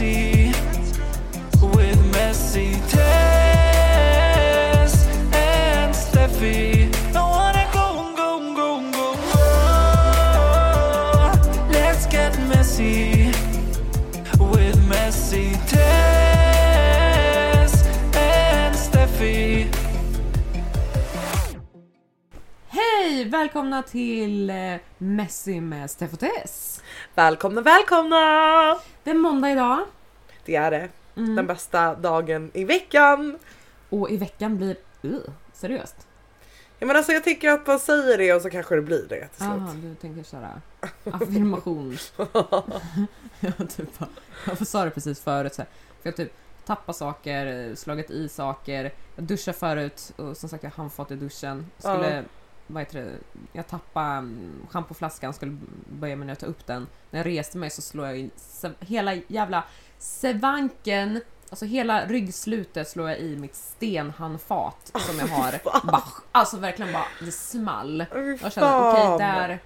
messy with messy Tess and Steffi. I wanna go, go, go, go, go. Let's get messy with messy Tess and Steffi. Hej! Välkomna till eh, Messi med Steff och Tess. Välkomna, välkomna! Det är måndag idag Det är det. Mm. Den bästa dagen i veckan. och i veckan blir... Uh, seriöst? Ja, men alltså, jag tycker att man säger det och så kanske det blir det till Jaha, slut. du tänker köra affirmation. jag, typ, jag sa det precis förut så här. För jag typ tappat saker, slagit i saker. Jag duschade förut och som sagt jag hann fått i duschen. Skulle, Ja. Vad heter det, jag tappade mm, schampoflaskan, skulle börja med att ta upp den. När jag reste mig så slår jag in hela jävla sevanken, alltså hela ryggslutet slår jag i mitt stenhandfat som jag har. Bara, alltså verkligen bara, det small. Jag kände okej fan. där,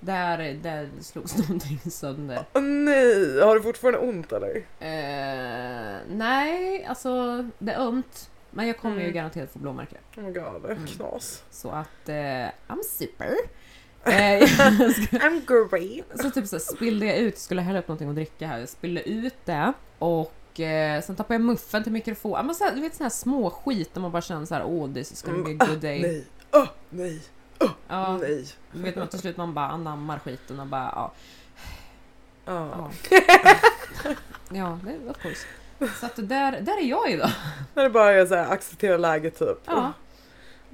där, där slogs någonting sönder. Åh, nej, har du fortfarande ont eller? Eh, nej, alltså det är ömt. Men jag kommer ju Mm. garanterat få blåmärken. Oh my god, Mm. knas. Så att eh, I'm super. Eh, I'm great. så typ så spillde jag ut, skulle hälla upp någonting att dricka här. Jag spillde ut det och eh, sen tappade jag muffen till mikrofon. Ja, Men så här, du vet sån här små skit där man bara känner så här, åh this is gonna be a good day. Mm, Nej, oh, nej, Ja, nej. du vet man till slut man bara anammar skiten och bara ja. Ja. Ja, ja det är of course. Så att där, där är jag idag. När det bara är så här, acceptera läget typ. Ja.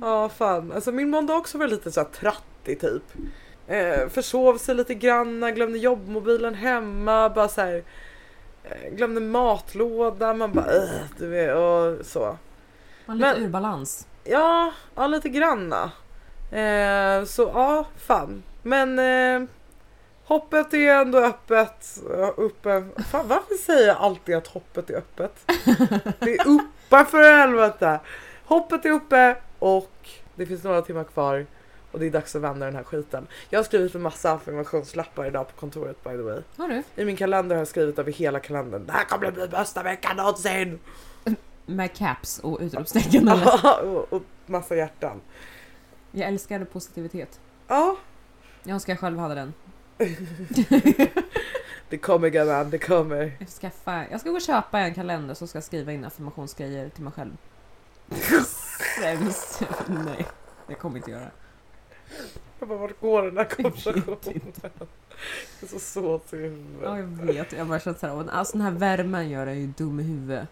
Ja fan, alltså min måndag också var lite så här trattig typ. Eh, försov sig lite grann, glömde jobbmobilen hemma, bara så här. Eh, glömde matlådan, man bara äh, du vet och så. Man är lite Men- ur balans. Ja, ja lite granna. Eh, så ja, fan. Men eh, hoppet är ändå öppet. Uppe. Fan varför säger jag alltid att hoppet är öppet? Det är uppe för helvete. Hoppet är uppe och det finns några timmar kvar. Och det är dags att vända den här skiten. Jag har skrivit en massa affirmationslappar idag på kontoret by the way. Har du? I min kalender har jag skrivit över hela kalendern. Det här kommer bli bästa veckan någonsin! Med caps och utropstecken eller? och, och massa hjärtan. Jag älskar positivitet. Ja, Jag önskar jag själv hade den. det kommer gumman, det kommer. Jag ska, skaffa, jag ska gå och köpa en kalender så ska jag skriva in affirmationsgrejer till mig själv. Sämst. Nej, det kommer inte göra. Jag bara, vart går den här konversationen? Jag är så såt i Ja, huvudet. jag vet. Jag bara känner såhär, alltså den här värmen gör en ju dum i huvudet.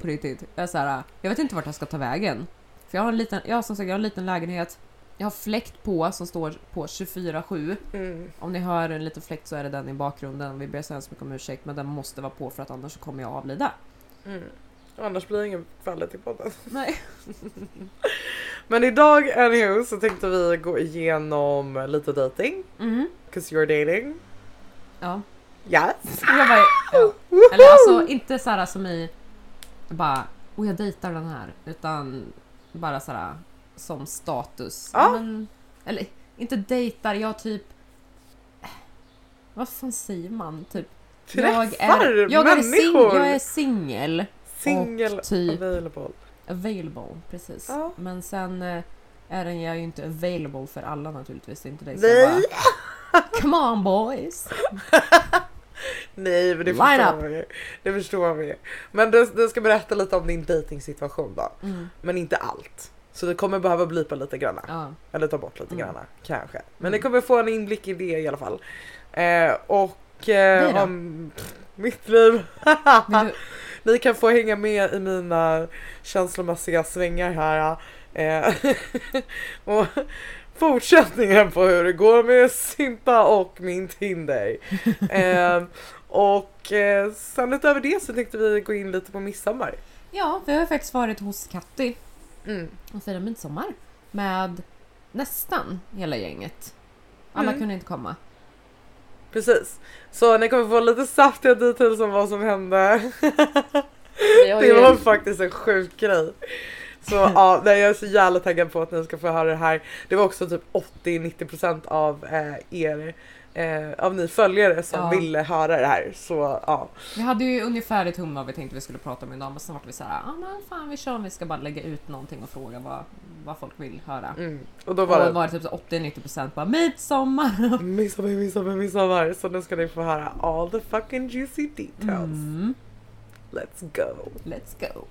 På riktigt. Jag, är så här, jag vet inte vart jag ska ta vägen. För jag har en liten, jag som sagt jag har en liten lägenhet. Jag har fläkt på som står på 24-7. Mm. Om ni hör en liten fläkt så är det den i bakgrunden. Vi ber så hemskt mycket om ursäkt men den måste vara på för att annars kommer jag avlida. Mm. Annars blir det ingen fallet i podden. Nej. Men idag anywho så tänkte vi gå igenom lite dating. Mhm. Cause you're dating. Ja. Yes. Jag bara, ja. Eller alltså inte så här som i bara, och jag dejtar den här. Utan bara så här som status. Ja. Men, eller inte dejtar, jag typ... Vad fan säger man? Typ, jag Träffar är, jag är, sing, människor. jag är singel. Single och typ- available. Available, precis. Ja. Men sen eh, är den jag ju inte available för alla naturligtvis. Det är inte det. Så Nej. jag bara, Come on boys! Nej men det Line förstår up. man ju. Det förstår vi. Men du, du ska berätta lite om din dejtingsituation då. Mm, Men inte allt. Så du kommer behöva blipa lite granna. ja. Eller ta bort lite Mm. granna kanske. Men Mm. ni kommer få en inblick i det i alla fall. Eh, och eh, om mitt liv. Ni kan få hänga med i mina känslomässiga svängar här. Eh, och fortsättningen på hur det går med Simpa och min Tinder. Eh, och eh, sen utöver det så tänkte vi gå in lite på midsommar. ja, vi har faktiskt varit hos Katti Mm. och firat midsommar med nästan hela gänget. Alla Mm. kunde inte komma. Precis. Så ni kommer få lite saftiga details om vad som hände. Det ju- var faktiskt en sjuk grej. Så ja, nej, jag är så jävla taggad på att ni ska få höra det här. Det var också typ 80-90% av eh, er eh, av ni följare som Ja. ville höra det här. Så ja. Vi hade ju ungefär ett hum vad vi tänkte vi skulle prata om idag men sen var vi såhär, ja ah, men fan vi kör vi ska bara lägga ut någonting och fråga vad, vad folk vill höra. Mm. Och då Och var då det var det typ så 80-90% bara midsommar. midsommar, midsommar, midsommar. Så nu ska ni få höra all the fucking juicy details. Mm, Let's go. let's go.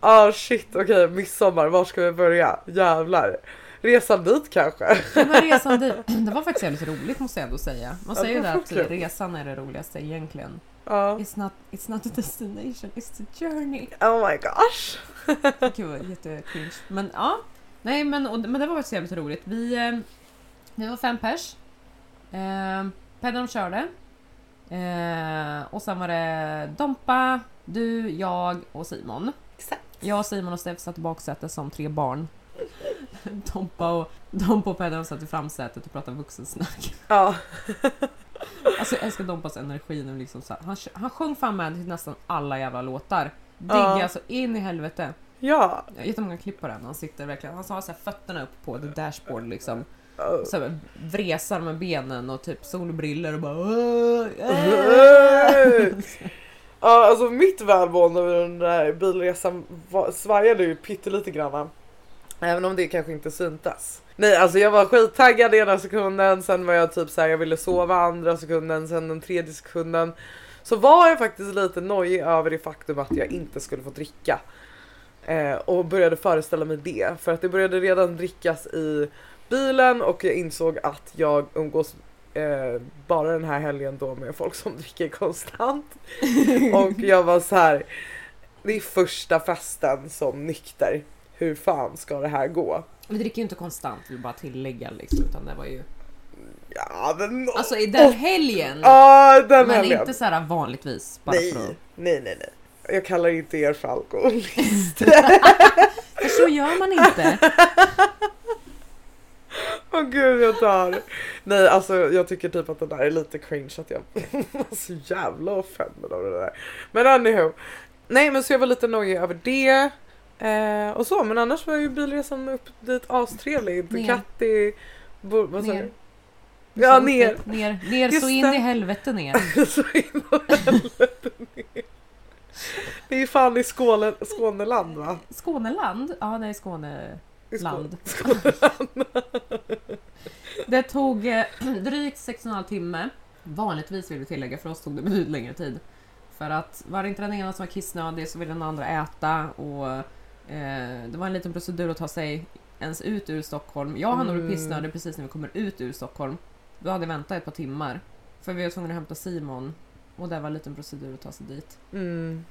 Ah shit, okej midsommar, var ska vi börja? Jävlar. Resan dit kanske? Här resan dit, det var faktiskt jävligt roligt måste jag ändå säga. Man Ja, säger ju det det att resan är det roligaste egentligen. Ja. It's not, it's not a destination, it's a journey. Oh my gosh. Gud vad jättecringe. Men ja, nej men, och, men det var faktiskt jävligt roligt. Vi, eh, vi var fem pers. Eh, Pedram körde. Eh, och sen var det Dompa, du, jag och Simon. Exakt. Jag, Simon och Steff satt i baksätet som tre barn. Dompa och, Dompa och Pedram satt i framsätet och pratade vuxensnack. Ja. Alltså jag älskar Dompas energi nu liksom så här. Han, han sjöng fan med till nästan alla jävla låtar. Digga Ja. alltså in i helvete. Ja. Jag har jättemånga klipp på den han sitter verkligen. Han har så här fötterna upp på the dashboard liksom. Så här, vresar med benen och typ solbriller och bara! Ja, alltså mitt välmående under den där bilresan svajade ju pyttelite granna. Även om det kanske inte syntes. Nej, alltså jag var skittaggad ena sekunden, sen var jag typ såhär, jag ville sova andra sekunden, sen den tredje sekunden. Så var jag faktiskt lite nojig över det faktum att jag inte skulle få dricka. Eh, och började föreställa mig det, för att det började redan drickas i bilen och jag insåg att jag umgås eh, bara den här helgen då med folk som dricker konstant. Och jag var så här. Det är första festen som nykter. Hur fan ska det här gå? Vi dricker ju inte konstant, vill bara tillägga liksom. Utan det var ju... Ja men... Alltså i den helgen! Ja den men helgen. inte så här vanligtvis. Bara Nej, att... nej, nej, nej. Jag kallar inte er för alkoholister. Så gör man inte. Åh gud jag dör. Nej alltså jag tycker typ att det där är lite cringe att jag var så jävla offended av det där. Men anywho. Nej men så jag var lite nojig över det. Eh, och så men annars var ju bilresan upp dit astrevlig. Ner. Ducati. Bo, vad sa Ner. du? Ja ner. Ner, ner Just så in det. i helvete ner. så in i helvete ner. Det är ju fan i Skåne, Skåneland va? Skåneland? Ja, det är Skåne. I Skå- Land. Det tog eh, drygt 6,5 timme. Vanligtvis vill vi tillägga, för oss tog det betydligt längre tid. För att var det inte den ena som var kissnödig så ville den andra äta och det var en liten procedur att ta sig ens ut ur Stockholm. Jag hann nog bli Mm. pissnödig precis när vi kommer ut ur Stockholm. Då hade jag väntat ett par timmar. För vi var tvungna att hämta Simon och det var en liten procedur att ta sig dit. Mm.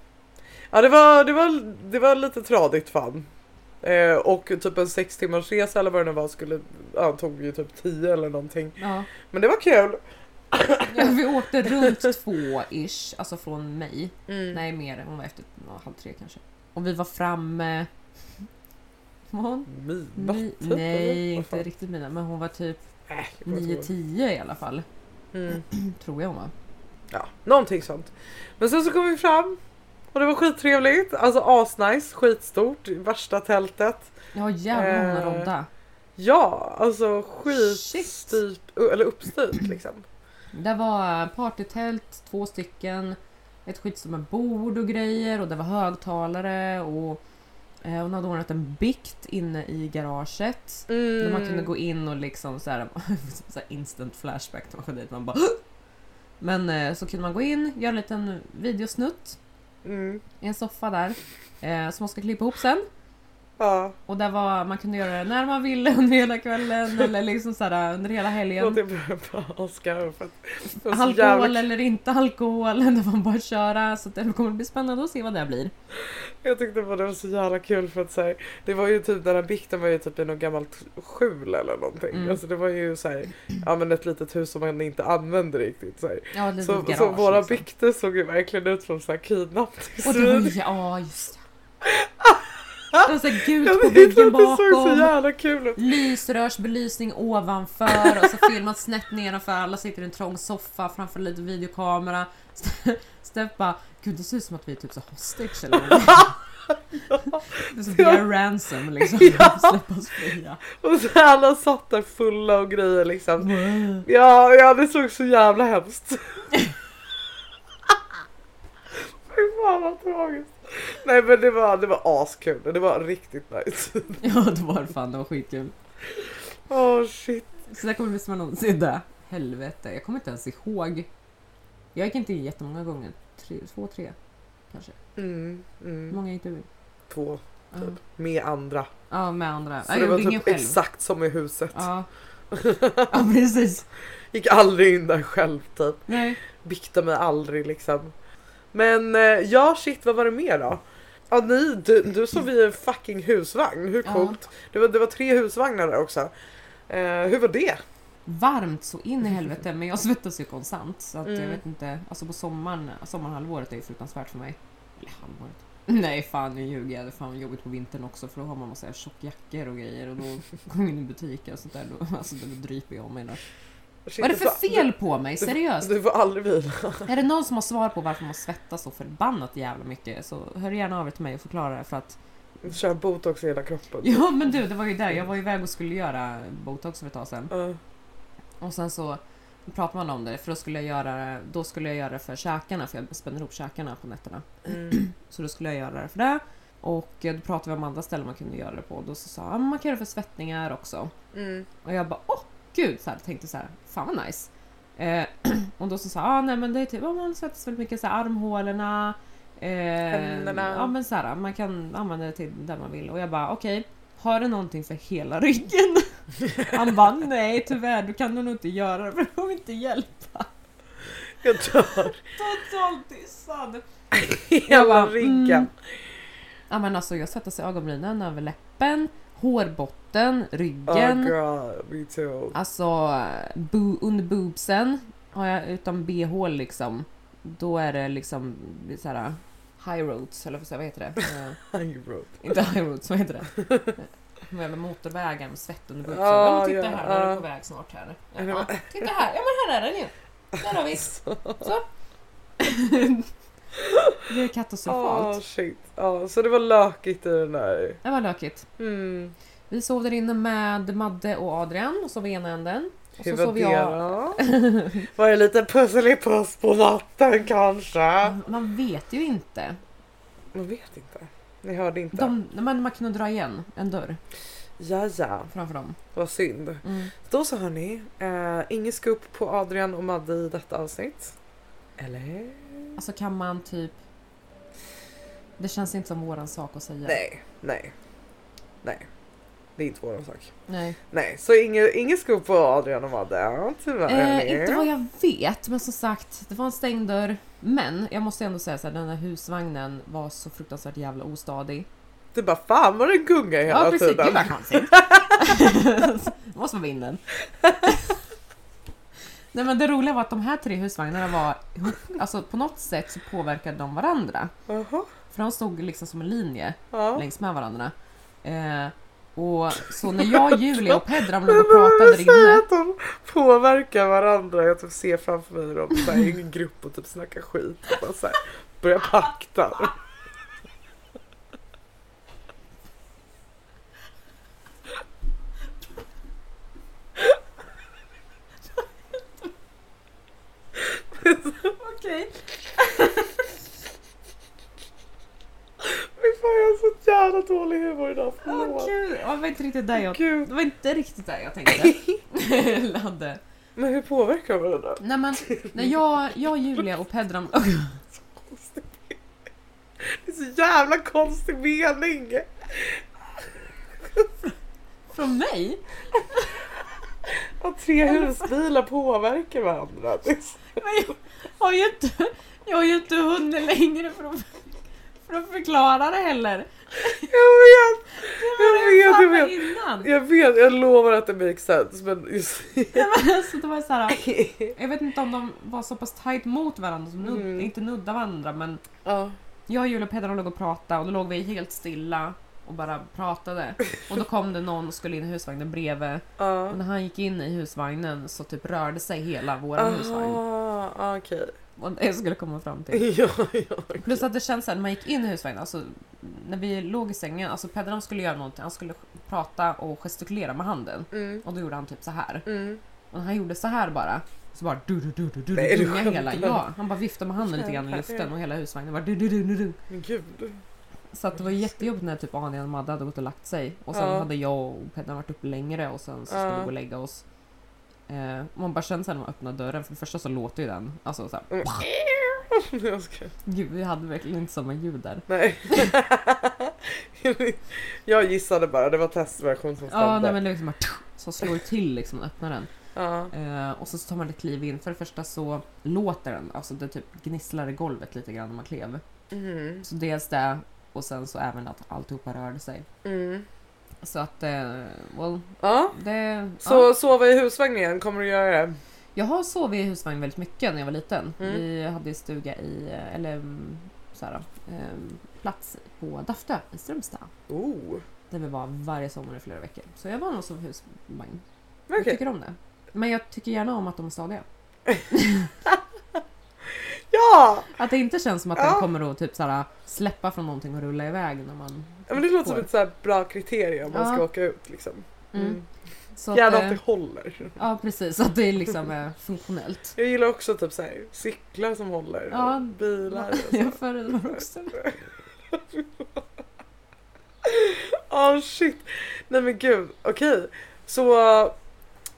Ja det var, det var, det var lite tradigt fan. Eh, och typ en sex timmars resa eller vad det nu var skulle, ja, tog ju typ 10 eller någonting. Ja, Men det var kul. ja vi åkte runt två-ish, alltså från mig. Mm. Nej mer, hon var efter halv tre kanske. Och vi var framme... Var hon? Midnatt Ni, typ, nej, inte riktigt mina, men hon var typ Äh, jag kommer inte ihåg. 9-10 i alla fall. Mm. Tror jag hon var. Ja, någonting sånt. Men sen så kom vi fram och det var skittrevligt. Alltså asnice, skitstort, värsta tältet. Ja jävlar hon Eh, har rodda. Ja, alltså skitstyrt, eller uppstyrt liksom. Det var partytält, två stycken, ett skitstorm med bord och grejer och det var högtalare och eh, hon hade ordnat en bikt inne i garaget. Mm. Där man kunde gå in och liksom så här, så här instant flashback när man kom dit. Man bara Men eh, så kunde man gå in, göra en liten videosnutt Mm. i en soffa där. Eh, som man ska klippa ihop sen. Ja, Och där var, man kunde göra det när man ville under hela kvällen eller liksom så här, under hela helgen. det bara Oscar för att det var Alkohol jävla eller inte alkohol, där man bara köra. Så det kommer bli spännande att se vad det blir. Jag tyckte bara det var så jävla kul för att här, det var ju typ den här bikten var ju typ i något gammalt skjul eller någonting. Mm. Alltså det var ju så här, ja men ett litet hus som man inte använde riktigt så. Ja, Så, garage, så våra liksom. bikter såg ju verkligen ut som så här Och det var kidnappningssvin. ju, ja just det. Det var så här gult på väggen så bakom. Lysrörsbelysning ovanför och så filmat snett nedanför. Alla sitter i en trång soffa framför lite videokamera. Steff bara, gud det ser ut som att vi är typ så hostage eller någonting. Det är som via ransom liksom. Ja. Oss fria. Och så alla satt där fulla och grejer liksom. Ja, ja det såg så jävla hemskt. Fy fan vad tragiskt. Nej men det var, det var askul, det var riktigt nice. Ja det var fan, det var skitkul. Åh shit. Så där kommer det bli som en någonsin. Helvete, jag kommer inte ens ihåg. Jag gick inte in jättemånga gånger. Tre, två, tre kanske. Mm, mm. många gick du in? Två, typ. Med andra. Ja, med andra. Så Nej, det jag var typ själv. exakt som i huset. Ja. ja, precis. Gick aldrig in där själv typ. Nej. Biktade mig aldrig liksom. Men eh, ja shit vad var det mer då? Ja ni, du, du sov i en fucking husvagn, hur Ja. coolt? Det, var, det var tre husvagnar där också. Eh, hur var det? Varmt så in i helvete, men jag svettas ju konstant. Så att jag Mm. vet inte, alltså på sommaren, sommarhalvåret är ju fruktansvärt för mig. Eller halvåret. Nej fan nu ljuger jag, det är fan jobbigt på vintern också för då har man massa tjockjackor och grejer och då går man in i butiker och sånt där, då, alltså då dryper jag om mig där. Vad är det du för fel på mig? Du, Seriöst? du får aldrig vila. Är det någon som har svar på varför man svettas så förbannat jävla mycket så hör gärna av er till mig och förklara det för att Kör botox i hela kroppen. Ja men du, det var ju där, jag var iväg och skulle göra botox för ett tag sedan Ja. och sen så pratade man om det för då skulle jag göra då skulle jag göra det för käkarna för jag spänner ihop käkarna på nätterna. Mm. Så då skulle jag göra det för det. Och då pratade vi om andra ställen man kunde göra det på. Då så sa han man kan göra det för svettningar också. Mm. Och jag bara åh gud, så här, tänkte så här, fan vad nice. Eh, och då så sa ah, nej men det är typ, oh, man svettas väldigt mycket så här, armhålorna. Eh, Händerna. Ja men så här, man kan använda det till där man vill. Och jag bara okej, har du någonting för hela ryggen? Han bara nej tyvärr, du kan nog inte göra det för det kommer inte hjälpa. Jag dör. Totalt dissad. Hela bara, ryggen. mm. Ja men alltså jag svettas i ögonbrynen, över läppen, hårbotten, Oh ryggen. god, me too. Alltså bo, under boobsen har jag utan bh liksom. Då är det liksom så här high roads eller vad heter det? I wrote. inte high roads, vad heter det? Jävla motorvägen med svett under boobsen. Ja, Ja, titta ja, här, nu är ja. det på väg snart här. Ja, titta här, ja men här är den ju. Där har vi. Så. Det är katastrofalt. shit. Ja, så det var lökigt i den där. Det var lökigt. Mm. Vi sov där inne med Madde och Adrian och sov i ena änden. Och Hur så sov det jag... då? Var det lite pusselipuss på natten kanske? Man vet ju inte. Man vet inte. Ni hörde inte? De, men man kunde dra igen en dörr Ja, ja. framför dem. Vad synd. Mm. Då så hörni, eh, ingen scoop på Adrian och Madde i detta avsnitt. Eller? Alltså kan man typ... Det känns inte som våran sak att säga. Nej, nej. Nej. Det är inte vår sak. Nej. Nej, så ingen, ingen scoop på Adrian och Madde. Ja, tyvärr. Eh, inte vad jag vet, men som sagt, det var en stängd dörr. Men jag måste ändå säga så här, den här husvagnen var så fruktansvärt jävla ostadig. Du bara fan vad den gungar hela Ja precis, tiden. gud vad konstigt. måste vara vinden. Nej men det roliga var att de här tre husvagnarna var alltså på något sätt så påverkade de varandra. Jaha. För de stod liksom som en linje Ja. längs med varandra. Eh, och så när jag, Julia och Pedram låg och pratade där inne. att de påverkar varandra. Jag typ ser framför mig dem så här, i en grupp och typ snackar skit. Och bara så här, börjar pakta. Okej. Fy fan jag har så jävla dålig humor idag. Åh Förlåt. gud, det var inte riktigt där jag... Gud. Det var inte riktigt där jag tänkte. Men hur påverkar varandra? Nej men, när jag, jag, Julia och Pedram... Det är så jävla konstig mening. Från mig? Att tre husbilar påverkar varandra. Det är så- Men jag har ju inte, jag har ju inte hunnit längre för att, för att förklara det heller. Jag vet! Jag vet, jag vet. innan. Jag vet, jag lovar att det makes sense men just... Nej, men alltså, det var så här, jag vet inte om de var så pass tight mot varandra, som nud, Mm. inte nudda varandra men Ja. jag, Julia och Pedram låg och pratade och då låg vi helt stilla och bara pratade. Och då kom det någon och skulle in i husvagnen bredvid. Ja. Och när han gick in i husvagnen så typ rörde sig hela husvagn. Aha, ah, okej. Och det skulle komma fram till. ja, ja. Plus att det känns såhär när man gick in i husvagnen, alltså när vi låg i sängen, alltså Pedram skulle göra någonting, han skulle prata och gestikulera med handen. Mm, Och då gjorde han typ så här. mm. Och när han gjorde så här bara, så bara du du du du du du du hela, ja, han bara viftade med handen lite grann i luften och hela husvagnen bara du du du du du. Gud. Så att det var jättejobbigt när typ Anja och Madde hade gått och lagt sig. Och sen Ja. hade jag och Pedram varit uppe längre och sen så skulle Ja. vi gå och lägga oss. Eh, man bara kände sen när man öppnade dörren, för det första så låter ju den. Alltså så här, Mm. Jag ska... gud vi hade verkligen inte samma ljud där. Nej. jag gissade bara, det var testversion som stämde. Ja, nej, men det liksom bara, så slår till liksom och öppnar den. ja. Eh, och så tar man ett kliv in. För det första så låter den, alltså det typ gnisslar i golvet lite grann när man klev. Mm. Så dels det och sen så även att alltihopa rörde sig. Mm. Så att, eh, well, Ja. det... Så ja. sova i husvagn igen, kommer du göra det? Jag har sovit i husvagn väldigt mycket när jag var liten. Mm. Vi hade stuga i, eller så här, eh, plats på Daftö i Strömstad. Oh. Där vi var varje sommar i flera veckor. Så jag var nog som husvagn. Okej. Jag tycker om det. Men jag tycker gärna om att de är stadiga. Ja! Att det inte känns som att Ja. den kommer att typ såhär, släppa från någonting och rulla iväg när man ja! Men det låter som ett så här bra kriterium om man Ja. ska åka ut liksom. Mm. Mm. Så att, Gärna eh, att det håller. Ja precis, att det är liksom eh, funktionellt. Jag gillar också typ så här, cyklar som håller Ja. och bilar och så. Jag föredrar också det. Åh shit. Nej men gud, okej. Så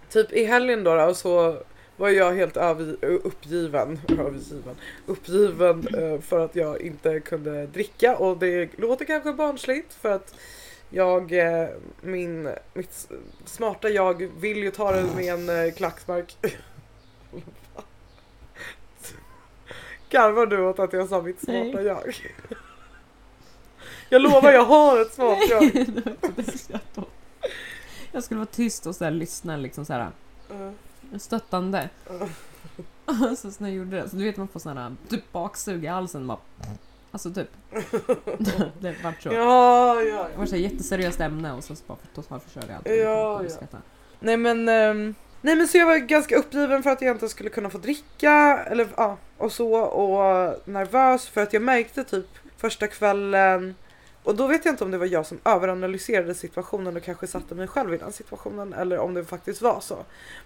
typ i helgen då, då så var jag helt uppgiven, övergiven, uppgiven eh, för att jag inte kunde dricka och det låter kanske barnsligt för att jag, eh, min, mitt smarta jag vill ju ta det med en eh, klackspark. Garvar du åt att jag sa mitt smarta Nej. jag? Jag lovar, jag har ett smart jag. Jag skulle vara tyst och så lyssna liksom så här, Uh, stöttande. uh. så när jag gjorde det, så du vet man får sån här typ baksug i halsen bara. Alltså typ. det vart så. Ja, ja. Det var så här jätteseriöst ämne och så bara totalförstörde allt. Ja, ja. Nej men, ehm, nej men så jag var ganska uppgiven för att jag inte skulle kunna få dricka eller ja, och så och nervös för att jag märkte typ första kvällen och då vet jag inte om det var jag som överanalyserade situationen och kanske satte mig själv i den situationen eller om det faktiskt var så.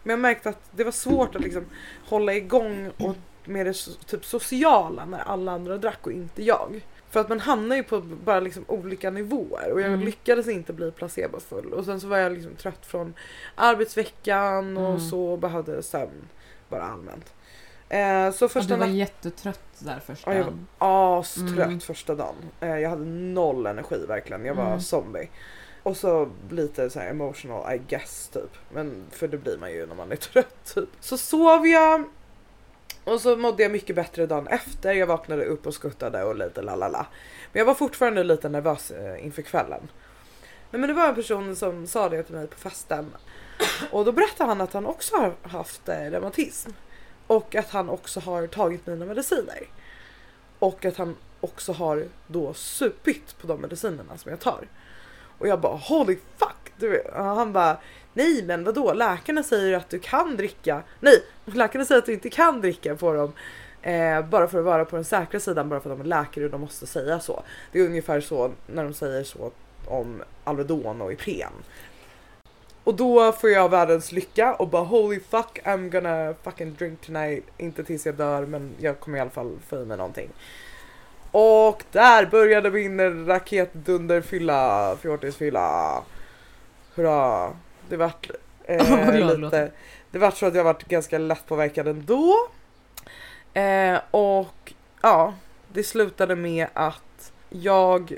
Men jag märkte att det var svårt att liksom hålla igång och med det typ sociala när alla andra drack och inte jag. För att man hamnar ju på bara liksom olika nivåer och jag Mm. lyckades inte bli placebofull. Och sen så var jag liksom trött från arbetsveckan och Mm. så behövde sömn bara allmänt. Eh, så Och första du var jättetrött där första. Ja, jag var astrött Mm. första dagen. Eh, jag hade noll energi verkligen. Jag var Mm. zombie. Och så lite så emotional I guess typ. Men för det blir man ju när man är trött typ. Så sov jag. Och så mådde jag mycket bättre dagen efter. Jag vaknade upp och skuttade och lite lalala. Men jag var fortfarande lite nervös eh, inför kvällen. Nej, men det var en person som sa det till mig på festen. Och då berättade han att han också har haft reumatism. Och att han också har tagit mina mediciner. Och att han också har då supit på de medicinerna som jag tar. Och jag bara holy fuck! Du. Och han bara nej men vadå läkarna säger att du kan dricka. Nej läkarna säger att du inte kan dricka på dem. Eh, bara för att vara på den säkra sidan bara för att de är läkare och de måste säga så. Det är ungefär så när de säger så om Alvedon och Ipren. Och då får jag världens lycka och bara holy fuck I'm gonna fucking drink tonight. Inte tills jag dör men jag kommer i alla fall få i mig någonting. Och där började min raketdunderfylla, fjortisfylla. Hurra! Det vart eh, lite, det vart så att jag vart ganska lättpåverkad ändå. Eh, och ja, det slutade med att jag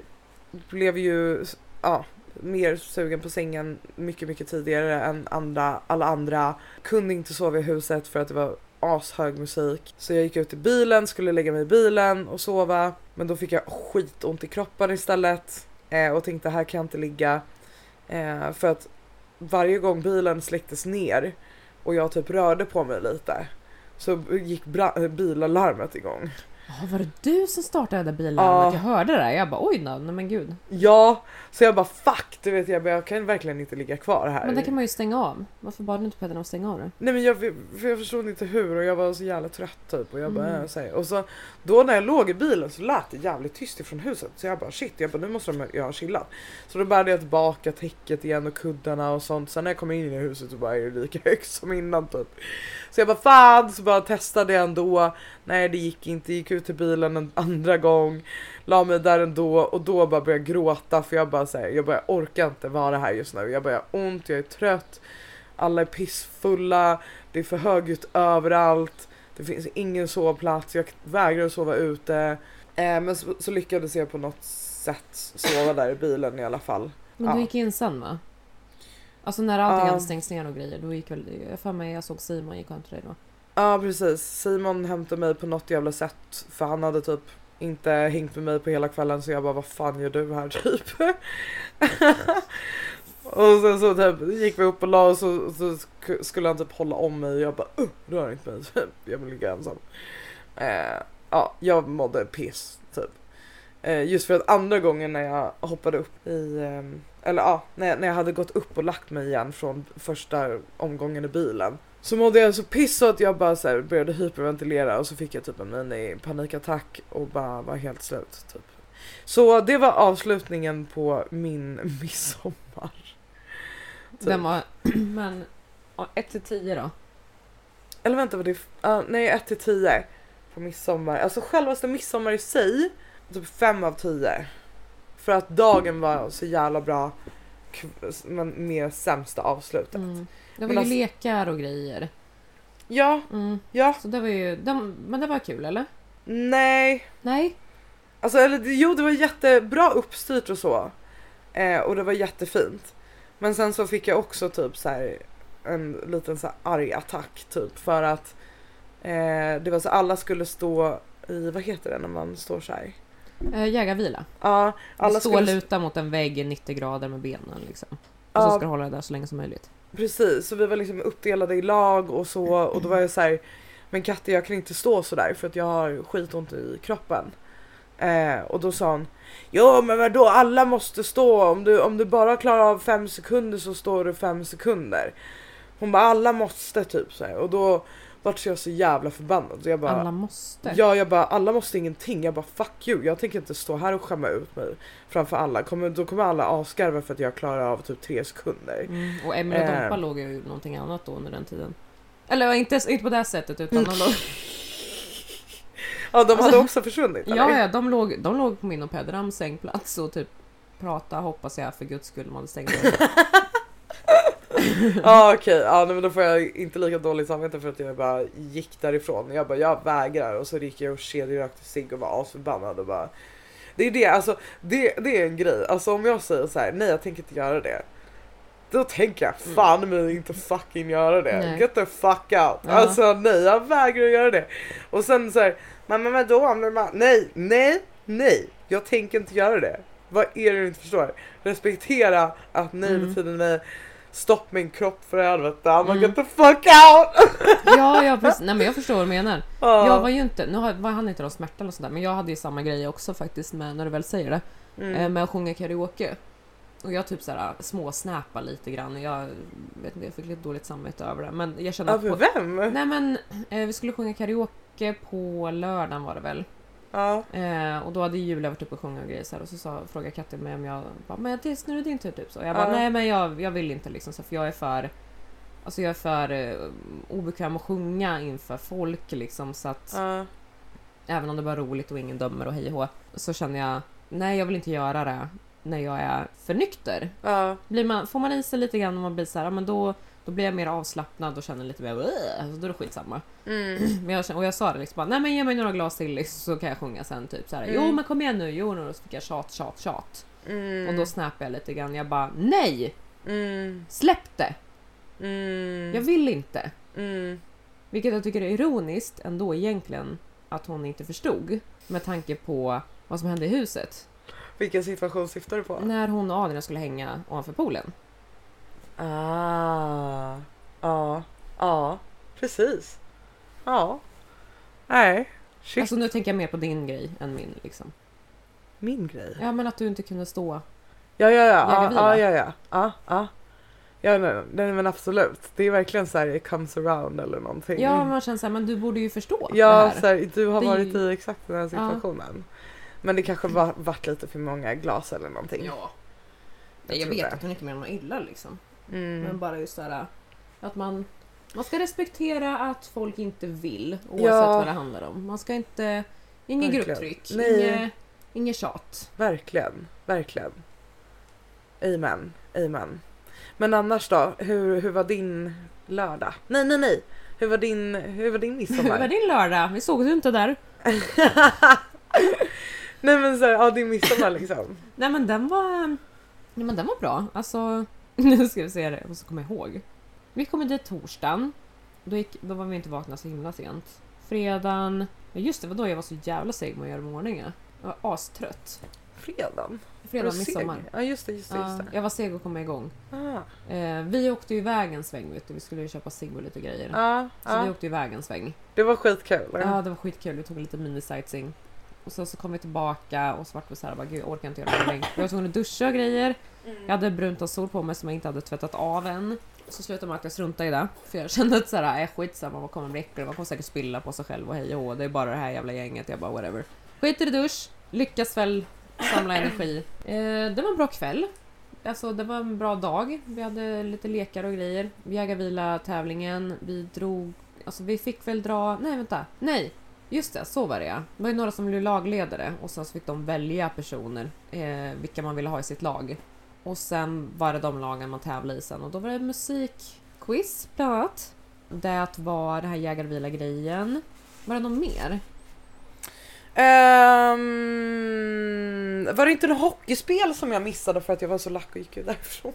blev ju ja, mer sugen på sängen mycket, mycket tidigare än andra, alla andra. Kunde inte sova i huset för att det var ashög musik. Så jag gick ut i bilen, skulle lägga mig i bilen och sova. Men då fick jag skitont i kroppen istället. Eh, och tänkte här kan jag inte ligga. Eh, för att varje gång bilen släcktes ner och jag typ rörde på mig lite så gick bilalarmet igång. Ja, var det du som startade det där billarmet? Jag hörde det. Jag bara oj då, nej men gud. Ja, så jag bara fuck, du vet jag, bara, jag kan verkligen inte ligga kvar här. Men det kan man ju stänga av. Varför bad du inte Peder att stänga av det? Nej men jag, för jag förstod inte hur och jag var så jävla trött typ och jag bara Mm. äh, så här. Och så då när jag låg i bilen så lät det jävligt tyst ifrån huset så jag bara shit, jag bara nu måste de jag ha chillat. Så då började jag tillbaka täcket igen och kuddarna och sånt. Sen när jag kom in i huset så bara är det lika högt som innan typ. Så jag bara fan, så bara testade jag ändå. Nej det gick inte, gick ut till bilen en andra gång. La mig där ändå och då bara började jag gråta för jag bara säger jag bara jag orkar inte vara här just nu. Jag har ont, jag är trött. Alla är pissfulla, det är för högljutt överallt. Det finns ingen sovplats, jag vägrar att sova ute. Eh, men så, så lyckades jag på något sätt sova där i bilen i alla fall. Men Ja. du gick in sen va? Alltså när allting Ja. hade stängts ner och grejer, då gick väl... Jag för mig jag såg Simon gick hem till dig då. Ja precis, Simon hämtade mig på något jävla sätt för han hade typ inte hängt med mig på hela kvällen så jag bara vad fan gör du här typ? och sen så typ gick vi upp och la oss och så skulle han typ hålla om mig och jag bara uh, rör inte mig, typ. jag vill ligga ensam. Eh, ja, jag mådde piss typ. Eh, just för att andra gången när jag hoppade upp i, eh, eller ja, när när jag hade gått upp och lagt mig igen från första omgången i bilen. Så mådde jag så piss att jag bara så började hyperventilera och så fick jag typ en mini panikattack och bara var helt slut. Typ. Så det var avslutningen på min midsommar. Typ. Den var... men... 1 till 10 då? Eller vänta, var det... Uh, nej, 1 till 10 på midsommar. Alltså självaste midsommar i sig, typ 5 av 10. För att dagen var så jävla bra, men med sämsta avslutet. Mm. Det var Men ju alltså- lekar och grejer. Ja, Mm. ja, Så det var ju... De, men det var kul eller? nej. Nej? Alltså eller jo det var jättebra uppstyrt och så. Eh, och det var jättefint. Men sen så fick jag också typ så här en liten så här arg attack typ för att eh, det var så alla skulle stå i, vad heter det när man står så här? Eh, jägarvila. Ja, alla Stå skulle... luta mot en vägg i 90 grader med benen liksom. Och Ja. så ska du hålla det där så länge som möjligt. Precis, så vi var liksom uppdelade i lag och så och då var jag så här Men Katte jag kan inte stå så där för att jag har skitont i kroppen. Eh, och då sa hon Jo men vadå alla måste stå om du, om du bara klarar av fem sekunder så står du fem sekunder. Hon bara alla måste typ så här. och då vart jag så jävla förbannad. Så jag bara, Alla måste. Ja jag bara alla måste ingenting. Jag bara fuck you. Jag tänker inte stå här och skämma ut mig framför alla. Kommer, då kommer alla asgarva för att jag klarar av typ tre sekunder. Mm. Och Emelie och Eh. Dompa låg ju någonting annat då under den tiden. Eller inte, inte på det här sättet utan de låg, Ja de hade Alltså- också försvunnit eller? ja, ja, de låg, de låg på min och Pedrams sängplats och typ prata hoppas jag för guds skull de hade stängt Ja okej, ja, nej, men då får jag inte lika dåligt samvete för att jag bara gick därifrån. Jag bara jag vägrar och så gick jag och kedjerökte cigg och var asförbannad och bara Det är det, alltså det, det är en grej. Alltså om jag säger så här, nej jag tänker inte göra det. Då tänker jag fan mig inte fucking göra det. Nej. Get the fuck out. Ja. Alltså nej jag vägrar göra det. Och sen så här, men, men vadå nej, nej, nej. Jag tänker inte göra det. Vad är det du inte förstår? Respektera att nej Mm. betyder nej. Stopp min kropp för helvete. I'm Mm. get the fuck out! Ja, ja precis. Nej men jag förstår vad du menar. Ja. Jag var ju inte, nu har- var han inte någon smärta eller sådär, men jag hade ju samma grej också faktiskt med, när du väl säger det, Mm. eh, med att sjunga karaoke. Och jag typ såhär småsnäpade lite grann. Jag vet inte, jag fick lite dåligt samvete över det. Men jag kände. Över På, vem? nej men, eh, vi skulle sjunga karaoke på lördagen var det väl. Ja. Eh, och då hade Julia varit uppe och sjungit och grejer så här, och så sa, frågade Katte mig om jag bara, men det, nu är det din tur typ så. Jag bara, Ja. nej men jag, jag vill inte liksom så för jag är för Alltså jag är för eh, obekväm att sjunga inför folk liksom så att Ja. även om det var roligt och ingen dömer och hej och hå, så känner jag nej jag vill inte göra det när jag är för nykter. Ja. Blir man, får man i sig lite grann och man blir så här, ja, men då, då blir jag mer avslappnad och känner lite mer "Åh", alltså, då är det skitsamma. Mm. Men jag, och jag sa det liksom bara, nej men ge mig några glas till liksom, så kan jag sjunga sen typ så här. Mm. Jo men kom igen nu, jo nu. Och så fick jag tjat, tjat, tjat. Mm. Och då snappade jag lite grann. Jag bara, nej! Mm. Släpp det! Mm. Jag vill inte. Mm. Vilket jag tycker är ironiskt ändå egentligen att hon inte förstod. Med tanke på vad som hände i huset. Vilken situation syftar du på? När hon och Adrian skulle hänga ovanför poolen. Ah. Ja. Ja. Precis. Ja. Nej. Shit, Alltså nu tänker jag mer på din grej än min liksom. min grej. Ja men att du inte kunde stå. Ja, ja, ja. Ja, ja, ja. ja. ja, ja. Ja, nej, nej, men absolut. Det är verkligen så här it comes around eller någonting. Ja man känner såhär, men du borde ju förstå Ja, här. så här, du har Det varit ju- i exakt den här situationen. Men det kanske var, varit lite för många glas eller någonting. Ja. Jag Jag, vet det. att hon inte menar något illa liksom. Men Mm. bara just såhär att man, man ska respektera att folk inte vill oavsett Ja. vad det handlar om. Man ska inte, inget grupptryck, inget, inget tjat. Verkligen, verkligen. Amen, amen. Men annars då, hur, hur var din lördag? Nej, nej, nej. Hur var din, hur var din Hur var midsommar? din lördag? Vi såg du inte där. nej men så här, ja din midsommar liksom. Nej men den var, nej, men den var bra. Alltså, nu ska vi se det, jag måste komma ihåg. Vi kom dit torsdagen. Då, gick, då var vi inte vakna så himla sent. Fredagen, ja just det, var då jag var så jävla seg med att göra ordning. Jag var astrött. Fredagen? Fredag, Var du midsommar. seg? Ja just det, just det. Just det. jag var seg att komma igång. Ah. Eh, vi åkte iväg en sväng vet du. Vi skulle ju köpa cigg och lite grejer. Ja, Så vi ja. åkte iväg en sväng. Det var skitkul. Ja, det var skitkul. Vi tog lite mini-sightseeing. Och sen så kom vi tillbaka och så vart vi såhär, bara, gud jag orkar inte göra någonting. Jag var tvungen att duscha och grejer. Mm. Jag hade brunt och sol på mig som jag inte hade tvättat av än. Så slutade man att jag struntade i det. För jag kände att såhär, äh, skitsamma, vad kommer bli äcklig, Man kommer säkert spilla på sig själv och hej och hå. Det är bara det här jävla gänget. Jag bara whatever. Skiter i dusch. Lyckas väl samla energi. Eh, det var en bra kväll. Alltså det var en bra dag. Vi hade lite lekar och grejer. Jägarvila tävlingen. Vi drog... Alltså vi fick väl dra... Nej vänta. Nej! Just det, så var det ja. Det var ju några som blev lagledare och sen så fick de välja personer. Eh, vilka man ville ha i sitt lag. Och sen var det de lagen man tävlade i sen och då var det musikquiz bland annat. Det var det här jägarvila-grejen. Var det något mer? Ehm, var det inte något hockeyspel som jag missade för att jag var så lack och gick ut därifrån?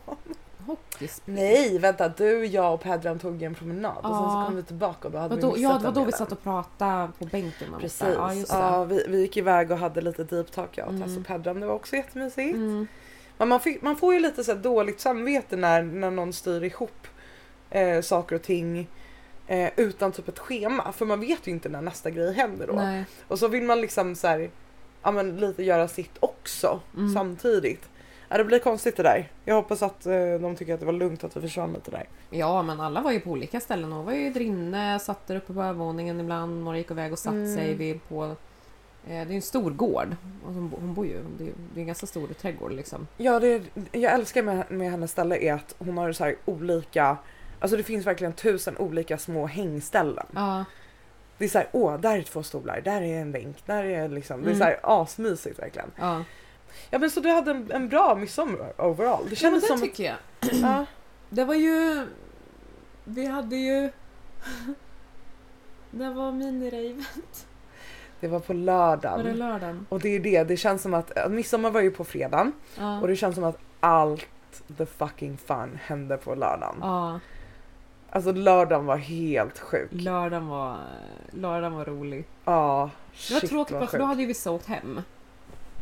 Hockeyspel? Nej, vänta. Du, jag och Pedram tog en promenad och sen så Ja. kom vi tillbaka och då hade Vadå? vi Ja, missat det var den då vi satt och pratade på bänken. Precis. Ja, ja, vi, vi gick iväg och hade lite deep talk jag och Mm. Tess och Pedram. Det var också jättemysigt. Mm. Men man, fick, man får ju lite så dåligt samvete när, när någon styr ihop eh, saker och ting eh, utan typ ett schema. För man vet ju inte när nästa grej händer då. Nej. Och så vill man liksom så här, ja, men lite göra sitt också Mm. samtidigt. Ja, det blir konstigt det där. Jag hoppas att eh, de tycker att det var lugnt att vi försvann lite där. Ja, men alla var ju på olika ställen. Några var ju där inne, satt där uppe på övervåningen ibland. Några gick iväg och satt Mm. sig vid på... Eh, det är en stor gård. Hon, bo- hon bor ju... Det är, en ganska stor trädgård liksom. Ja, det jag älskar med, med hennes ställe är att hon har så här olika, alltså det finns verkligen tusen olika små hängställen. Ja, Det är så här, åh, där är två stolar, där är en bänk, där är liksom, det är Mm. så här asmysigt verkligen. ja. Ja men så du hade en, en bra midsommar overall. Det ja men kändes det som... tycker jag. Ja, Det var ju... Vi hade ju... Det var minirave. Det var på Var det lördagen. lördagen? Och det är det, det känns som att, midsommar var ju på fredagen Ja. och det känns som att allt the fucking fun hände på lördagen. ja. Alltså lördagen var helt sjuk. Lördagen var, lördagen var rolig. Ja, Det var tråkigt bara för då hade ju vissa åkt hem.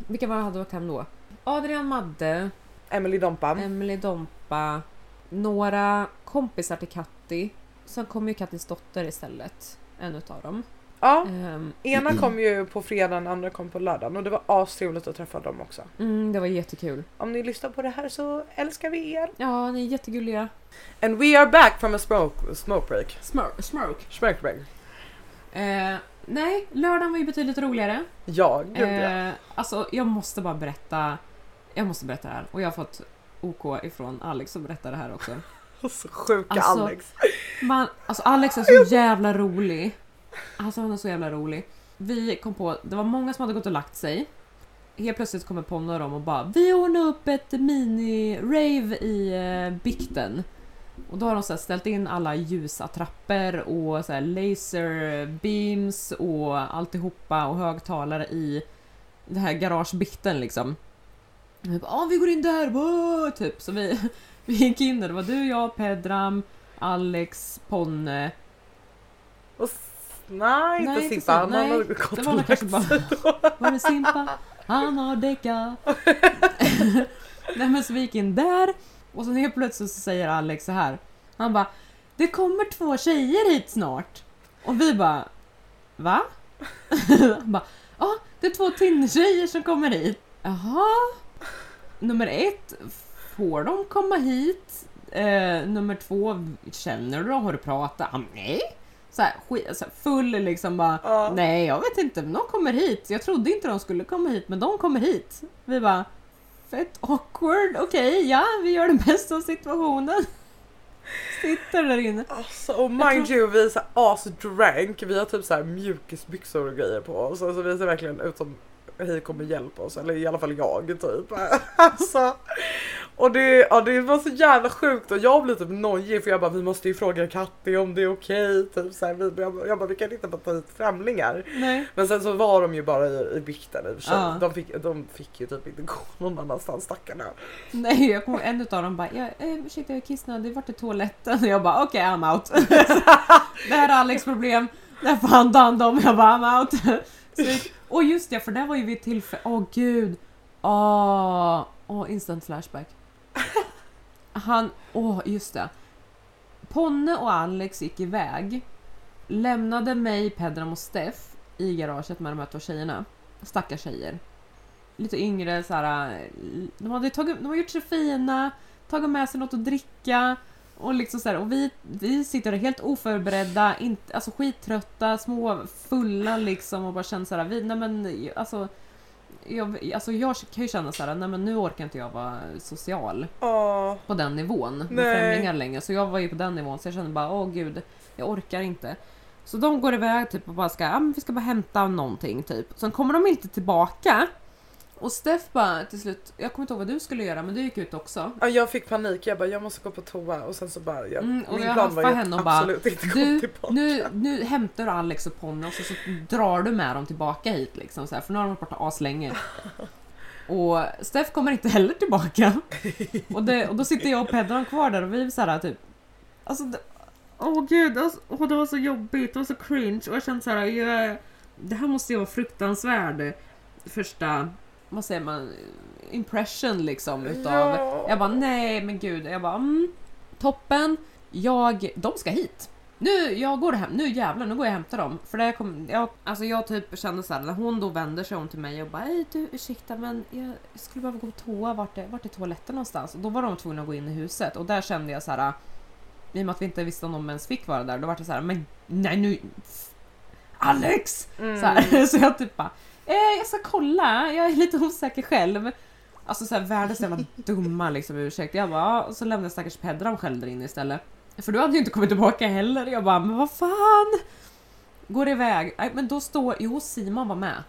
Vilka var hade åkt hem då? Adrian Madde, Emily Dompan. Emily Dompa, några kompisar till Katti. Sen kom ju Kattis dotter istället. En utav dem. Ja, Ehm, ena kom ju på fredagen, andra kom på lördagen och det var astrevligt att träffa dem också. mm, det var jättekul. Om ni lyssnar på det här så älskar vi er. Ja, ni är jättegulliga. And we are back from a smoke, smoke break. Smurk. Smurk. Smoke break. Eh, nej, lördagen var ju betydligt roligare. Ja, gud ja. Eh, alltså, jag måste bara berätta. Jag måste berätta det här. Och jag har fått OK ifrån Alex att berätta det här också. Så sjuka alltså- Alex. Man, alltså Alex är så jävla rolig. Alltså han är så jävla rolig. Vi kom på, det var många som hade gått och lagt sig. Helt plötsligt kommer Ponne och dem och bara Vi ordnar upp ett mini-rave i eh, bikten. Och då har de så här ställt in alla ljusattrapper och så här laser beams och alltihopa och högtalare i det här garagebikten liksom. Och vi bara, ah, vi går in där, typ. Så vi, vi gick in där, det var du, jag, Pedram, Alex, Ponne. Och nej, inte Nej, Simpa. Han så- nej, hade gått Det och var kanske bara... Var det Simpa? Han har däckat. Nej men så vi gick in där och sen helt plötsligt så säger Alex så här. Han bara Det kommer två tjejer hit snart. Och vi bara Va? Han bara, ja, det är två Tinder-tjejer som kommer hit. Jaha. Nummer ett, får de komma hit? Eh, nummer två, känner du dem? Har du pratat? Ah, nej. Så här, skit, så här, full liksom bara, Ja. nej jag vet inte, men de kommer hit. Jag trodde inte de skulle komma hit, men de kommer hit. Vi bara, fett awkward, okej, ja, vi gör det bästa av situationen. Sitter där inne. Alltså, och mind you, vi är as-drank. Vi har typ så här mjukisbyxor och grejer på oss. Alltså, vi ser verkligen ut som hej kommer hjälpa oss. Eller i alla fall jag typ. Alltså, och det, ja, det var så jävla sjukt och jag blev typ nojig för jag bara vi måste ju fråga Katti om det är okej. Typ, så här, vi, jag, jag bara vi kan inte bara ta hit främlingar. Nej. Men sen så var de ju bara i, i bikten i och för sig. Ja. De, fick, de fick ju typ inte gå någon annanstans stackarna. Nej, jag kommer en utav dem bara, jag, eh, ursäkta jag är kissnödig, vart är toaletten? Och jag bara, okej I'm out. det här är Alex problem, det här får han ta hand om. Jag bara, I'm out. Så, och just det, för det var ju vid tillfälle, åh gud. Åh, åh, instant flashback. Han, åh just det. Ponne och Alex gick iväg. Lämnade mig, Pedram och Steff i garaget med de här två tjejerna. Stackars tjejer. Lite yngre så här. Eh, de hade tagit, de hade gjort sig fina, tagit med sig något att dricka. Och liksom så här, och vi, vi sitter helt oförberedda, inte, alltså skittrötta, små fulla liksom och bara känner så här, vi, nej men alltså jag, alltså jag kan ju känna så här, nej men nu orkar inte jag vara social Ja, på den nivån med Nej. främlingar längre. Så jag var ju på den nivån så jag kände bara, åh gud, jag orkar inte. Så de går iväg typ och bara ska, ja men vi ska bara hämta någonting typ. Sen kommer de inte tillbaka. Och Steff bara till slut, jag kommer inte ihåg vad du skulle göra men du gick ut också. Ja, jag fick panik, jag bara jag måste gå på toa och sen så bara jag, Mm, och min jag plan var ju henne och att bara, absolut inte gå Du, tillbaka. nu, nu hämtar du Alex och Ponny och så, så drar du med dem tillbaka hit liksom så här, för nu har de varit borta aslänge. Och Steff kommer inte heller tillbaka. Och, det, och då sitter jag och Pedran kvar där och vi är så här typ... Alltså, åh gud, alltså, åh, det var så jobbigt, det var så cringe och jag kände så här, jag, det här måste ju vara fruktansvärd första, vad säger man, impression liksom utav... Ja. Jag bara nej men gud, jag bara mm, toppen, jag, de ska hit. Nu, jag går hem, nu jävlar, nu går jag och hämtar dem. För det kom, jag, alltså jag typ kände såhär, när hon då vänder sig om till mig och bara Hej du ursäkta men jag skulle behöva gå på toa, vart är, vart är toaletten någonstans? Och då var de tvungna att gå in i huset och där kände jag så här. i och med att vi inte visste om de ens fick vara där, då var det så här, men nej nu... Alex! Mm. Så, här, så jag typ bara, eh, jag ska kolla, jag är lite osäker själv. Alltså såhär världens jävla dumma liksom ursäkt. Jag bara, och så lämnade stackars Pedram själv där inne istället. För du hade ju inte kommit tillbaka heller. Jag bara, men vad fan! Går iväg. Nej men då står, jo Simon var med.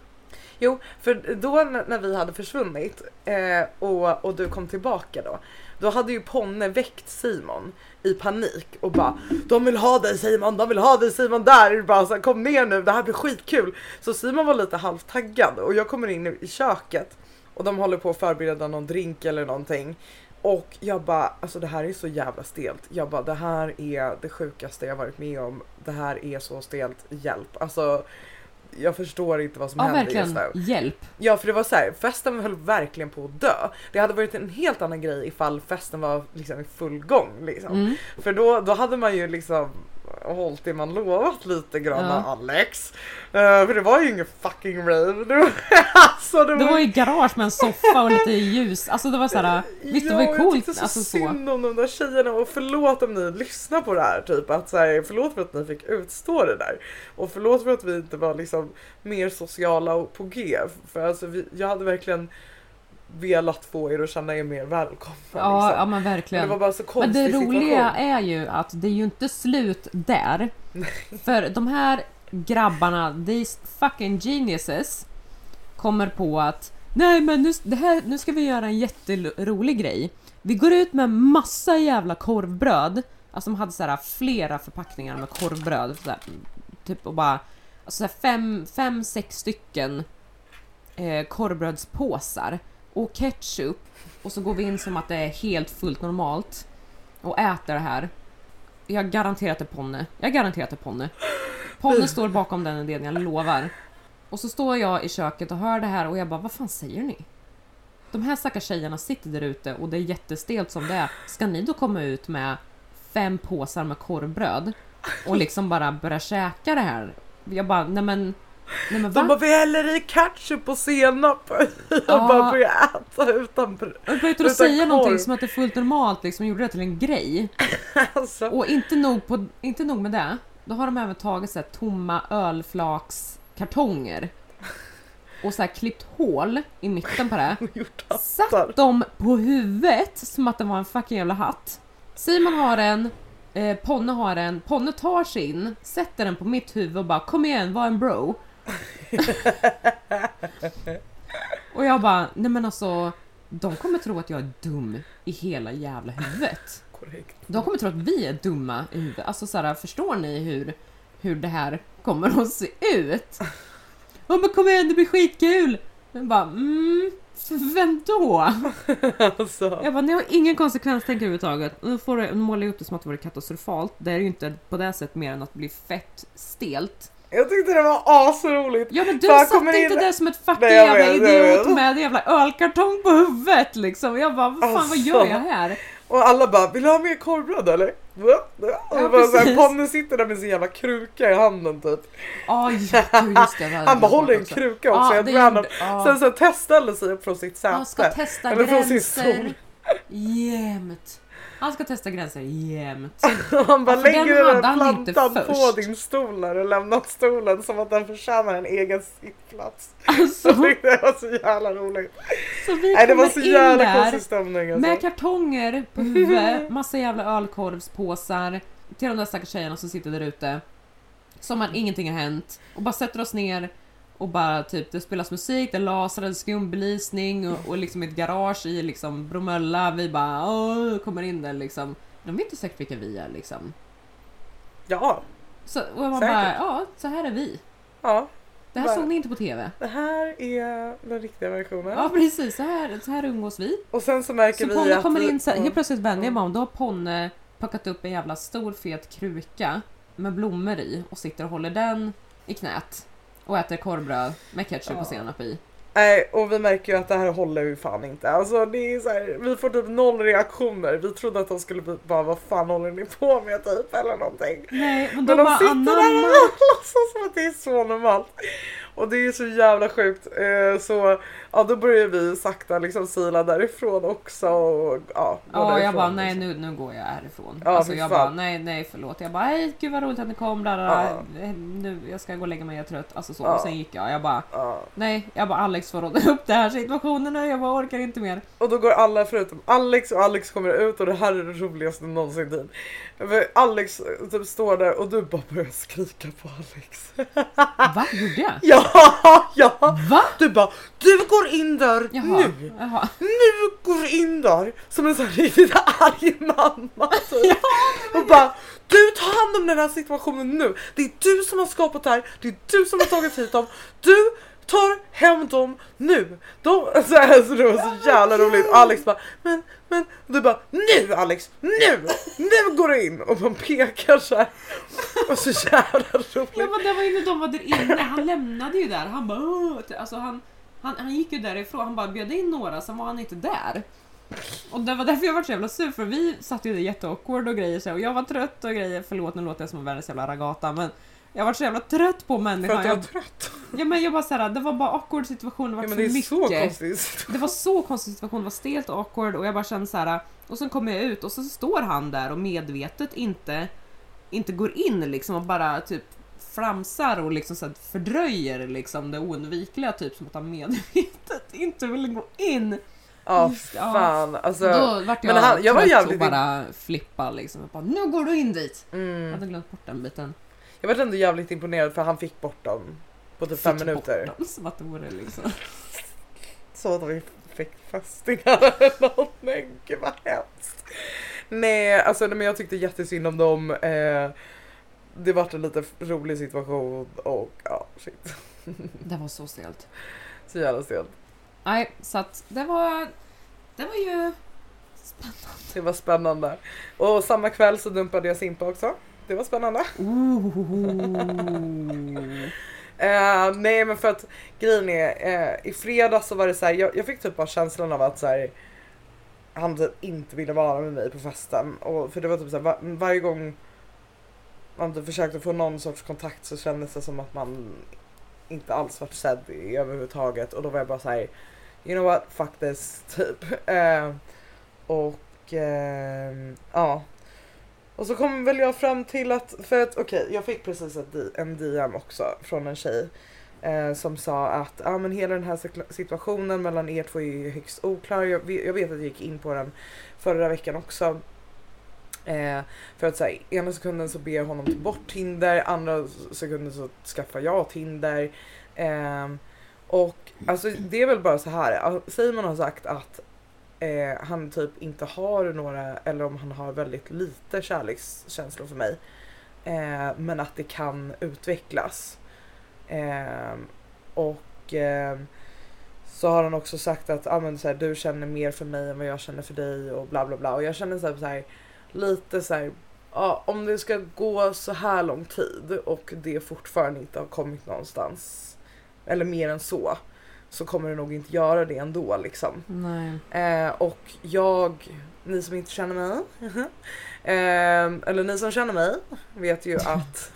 Jo, för då när vi hade försvunnit eh, och, och du kom tillbaka då. Då hade ju Ponne väckt Simon i panik och bara De vill ha dig Simon, de vill ha dig Simon där! Bara, så här, Kom ner nu, det här blir skitkul! Så Simon var lite halvtaggad och jag kommer in i köket och de håller på att förbereda någon drink eller någonting. Och jag bara, alltså det här är så jävla stelt. Jag bara, det här är det sjukaste jag varit med om. Det här är så stelt, hjälp. Alltså, jag förstår inte vad som Ja händer verkligen, just nu. hjälp. Ja för det var så här, festen höll verkligen på att dö. Det hade varit en helt annan grej ifall festen var liksom i full gång liksom. Mm. För då, då hade man ju liksom hållit det man lovat lite grann Ja. Alex. Eh, för det var ju ingen fucking rave. Det var, alltså, det Det var, var ju garage med en soffa och lite ljus. Alltså det var såhär, visst det var ju jag coolt. tyckte så Alltså så. synd om de där tjejerna och förlåt om ni lyssnar på det här typ att så här, förlåt för att ni fick utstå det där och förlåt för att vi inte var liksom mer sociala och på G för alltså vi, jag hade verkligen velat få er att känna er mer välkomna. Ja, liksom. ja men Men det verkligen. var bara så Men konstig det roliga situation. är ju att det är ju inte slut där. För de här grabbarna, these fucking geniuses, kommer på att nej men nu, det här, nu ska vi göra en jätterolig grej. Vi går ut med massa jävla korvbröd. Alltså de hade så här flera förpackningar med korvbröd. Så här, typ och bara, alltså så här fem, fem, sex stycken eh, korvbrödspåsar och ketchup och så går vi in som att det är helt fullt normalt och äter det här. Jag garanterar att det är Ponne. Jag garanterar att det är Ponne. Ponne står bakom den idén, jag lovar. Och så står jag i köket och hör det här och jag bara, vad fan säger ni? De här stackars tjejerna sitter där ute och det är jättestelt som det är. Ska ni då komma ut med fem påsar med korvbröd och liksom bara börja käka det här? Jag bara, nej men Nej men De bara vi häller i ketchup och senap. Jag Ja. bara börjar äta utan Jag började utan säga korv. någonting som att det är fullt normalt liksom, och gjorde det till en grej. alltså. Och inte nog, på, inte nog med det, då har de även tagit så här, tomma ölflakskartonger och så här, klippt hål i mitten på det. Satt dem på huvudet som att det var en fucking jävla hatt. Simon har en, eh, Ponne har en, Ponne tar sin, sätter den på mitt huvud och bara kom igen, var en bro. och jag bara, nej men alltså, de kommer tro att jag är dum i hela jävla huvudet. Korrekt. De kommer tro att vi är dumma i huvudet. Alltså så här, förstår ni hur, hur det här kommer att se ut? Ja men kom igen, det blir skitkul! Jag bara, mm, vem då? Alltså. Jag bara, ni har ingen konsekvenstänk överhuvudtaget. Nu får nu målar jag upp det som att det vore katastrofalt. Det är ju inte på det sättet mer än att bli fett stelt. Jag tyckte det var asroligt. Ja men du kommer inte in- där som ett fucking Nej, jävla vet, idiot med en jävla ölkartong på huvudet liksom. Jag bara, vad fan vad Alltså. gör jag här? Och alla bara, vill du ha mer korvbröd eller? Va? Och Ja, bara så här, precis. Ponne sitter där med sin jävla kruka i handen typ. Hade jag Han bara håller en också. kruka också. Ja, helt random. ja. Sen så testade sig upp från sitt säte. Han ska testa Eller från sin gränser stol. jämt. Han ska testa gränser jämt. Han bara för lägger den den plantan på först." din stol när du lämnat stolen som att den förtjänar en egen sittplats. Alltså, Jag tyckte det var så jävla roligt. så vi Nej det var så jävla konstig stämning alltså. med kartonger på huvudet, massa jävla ölkorvspåsar till de där stackars tjejerna som sitter där ute. Som att ingenting har hänt. Och bara sätter oss ner och bara typ det spelas musik, det lasrar, en skumbelysning och, och liksom ett garage i liksom Bromölla. Vi bara åh, kommer in där liksom. De vet inte säkert vilka vi är liksom. Ja, Så, och man Säkert. bara, ja, så här är vi. ja. Det här Bara- såg ni inte på TV. Det här är den riktiga versionen. Ja precis, så här, så här umgås vi. Och sen så märker Så vi Ponne att kommer in, så här, helt plötsligt vänder jag mig om, då har Ponne packat upp en jävla stor fet kruka med blommor i och sitter och håller den i knät. Och äter korvbröd med ketchup Ja. och senap i. Nej, och vi märker ju att det här håller ju fan inte. Alltså det är så här, vi får typ noll reaktioner. Vi trodde att de skulle bli bara vad fan håller ni på med typ eller någonting. Nej, men de, Men de bara sitter där anamma. och låtsas som att det är så normalt. Och det är så jävla sjukt. Eh, Så ja, då börjar vi sakta liksom sila därifrån också. Och, ja, Ja, jag därifrån, bara nej liksom. nu, nu går jag härifrån. Ja, alltså jag fan. bara nej nej förlåt. Jag bara hej gud vad roligt att ni kom. Bla. Eh, Nu, jag ska gå och lägga mig, jag är trött. Alltså så. Ja. Och sen gick jag. Jag bara Ja. nej. Jag bara Alex får råda upp den här situationen nu. Jag bara orkar inte mer. Och då går alla förutom Alex och Alex kommer ut och det här är det roligaste någonsin. Typ. För Alex eh, typ står där och du bara börjar skrika på Alex. Va? Gjorde jag? Ja, ja! Va? Du bara, du går in där Jaha. nu! Jaha. Nu går du in där! Som en sån riktigt arg mamma typ. Och bara, du tar hand om den här situationen nu! Det är du som har skapat det här, det är du som har tagit hit dem, du tar hem dem nu! De, så, här, så det var så jävla roligt, och Alex bara, men, men, och du bara, nu Alex, nu! Nu går du in! Och man pekar så här. Och så jävla Ja roligt. men det var ju när de var där inne, han lämnade ju där. Han bara "Åh", alltså han, han, han gick ju därifrån, han bara bjöd in några, sen var han inte där. Och det var därför jag var så jävla sur för vi satt ju där jätteawkward och grejer så, och jag var trött och grejer, förlåt nu låter jag som världens jävla ragata men jag var så jävla trött på För människan. att jag är Jag, trött. ja, men jag bara såhär, det var bara awkward situation, det var Ja, men för det är mycket. så konstigt. Det var så konstig situation, det var stelt och awkward och jag bara kände så här. Och sen kommer jag ut och så står han där och medvetet inte, inte går in liksom och bara typ flamsar och liksom så fördröjer liksom det oundvikliga typ som att han medvetet inte vill gå in. Just, ja. fan. Alltså, Då vart jag, men han- jag var jävligt och bara flippa liksom. Jag bara, nu går du in dit! Jag mm, hade glömt bort den biten. Jag var ändå jävligt imponerad för han fick bort dem på typ fem Fick minuter. bort dem, Som att det vore liksom. Så att vi fick fästingar eller någonting. Gud vad hemskt. Nej, alltså men jag tyckte jättesynd om dem. Eh, det vart en lite rolig situation och ja, shit. Det var så stelt. Så jävla stelt. Nej, så att det var... Det var ju spännande. Det var spännande. Och samma kväll så dumpade jag Simpa också. Det var spännande. Eh, nej men för att grejen är, eh, i fredags så var det så här, jag, jag fick typ bara känslan av att så här, han typ inte ville vara med mig på festen. Och, för det var typ så här, var, varje gång man typ försökte få någon sorts kontakt så kändes det som att man inte alls varit sedd i överhuvudtaget och då var jag bara så här. You know what, fuck this typ. Eh, och eh, ja. Och så kom väl jag fram till att, för att okej jag fick precis en DM också från en tjej. Eh, som sa att ah, men hela den här situationen mellan er två är ju högst oklar. Jag, jag vet att jag gick in på den förra veckan också. Eh, för att säga ena sekunden så ber jag honom ta bort Tinder, andra sekunden så skaffar jag Tinder. Eh, och alltså det är väl bara så här. säger Simon har sagt att eh, han typ inte har några eller om han har väldigt lite kärlekskänslor för mig. Eh, men att det kan utvecklas. Eh, och ehm, så har han också sagt att ah, men, så här, du känner mer för mig än vad jag känner för dig och bla bla bla. Och jag känner så här, så här lite så här, ja, om det ska gå så här lång tid och det fortfarande inte har kommit någonstans eller mer än så så kommer det nog inte göra det ändå liksom. Eh, och jag, ni som inte känner mig, eh, eller ni som känner mig vet ju att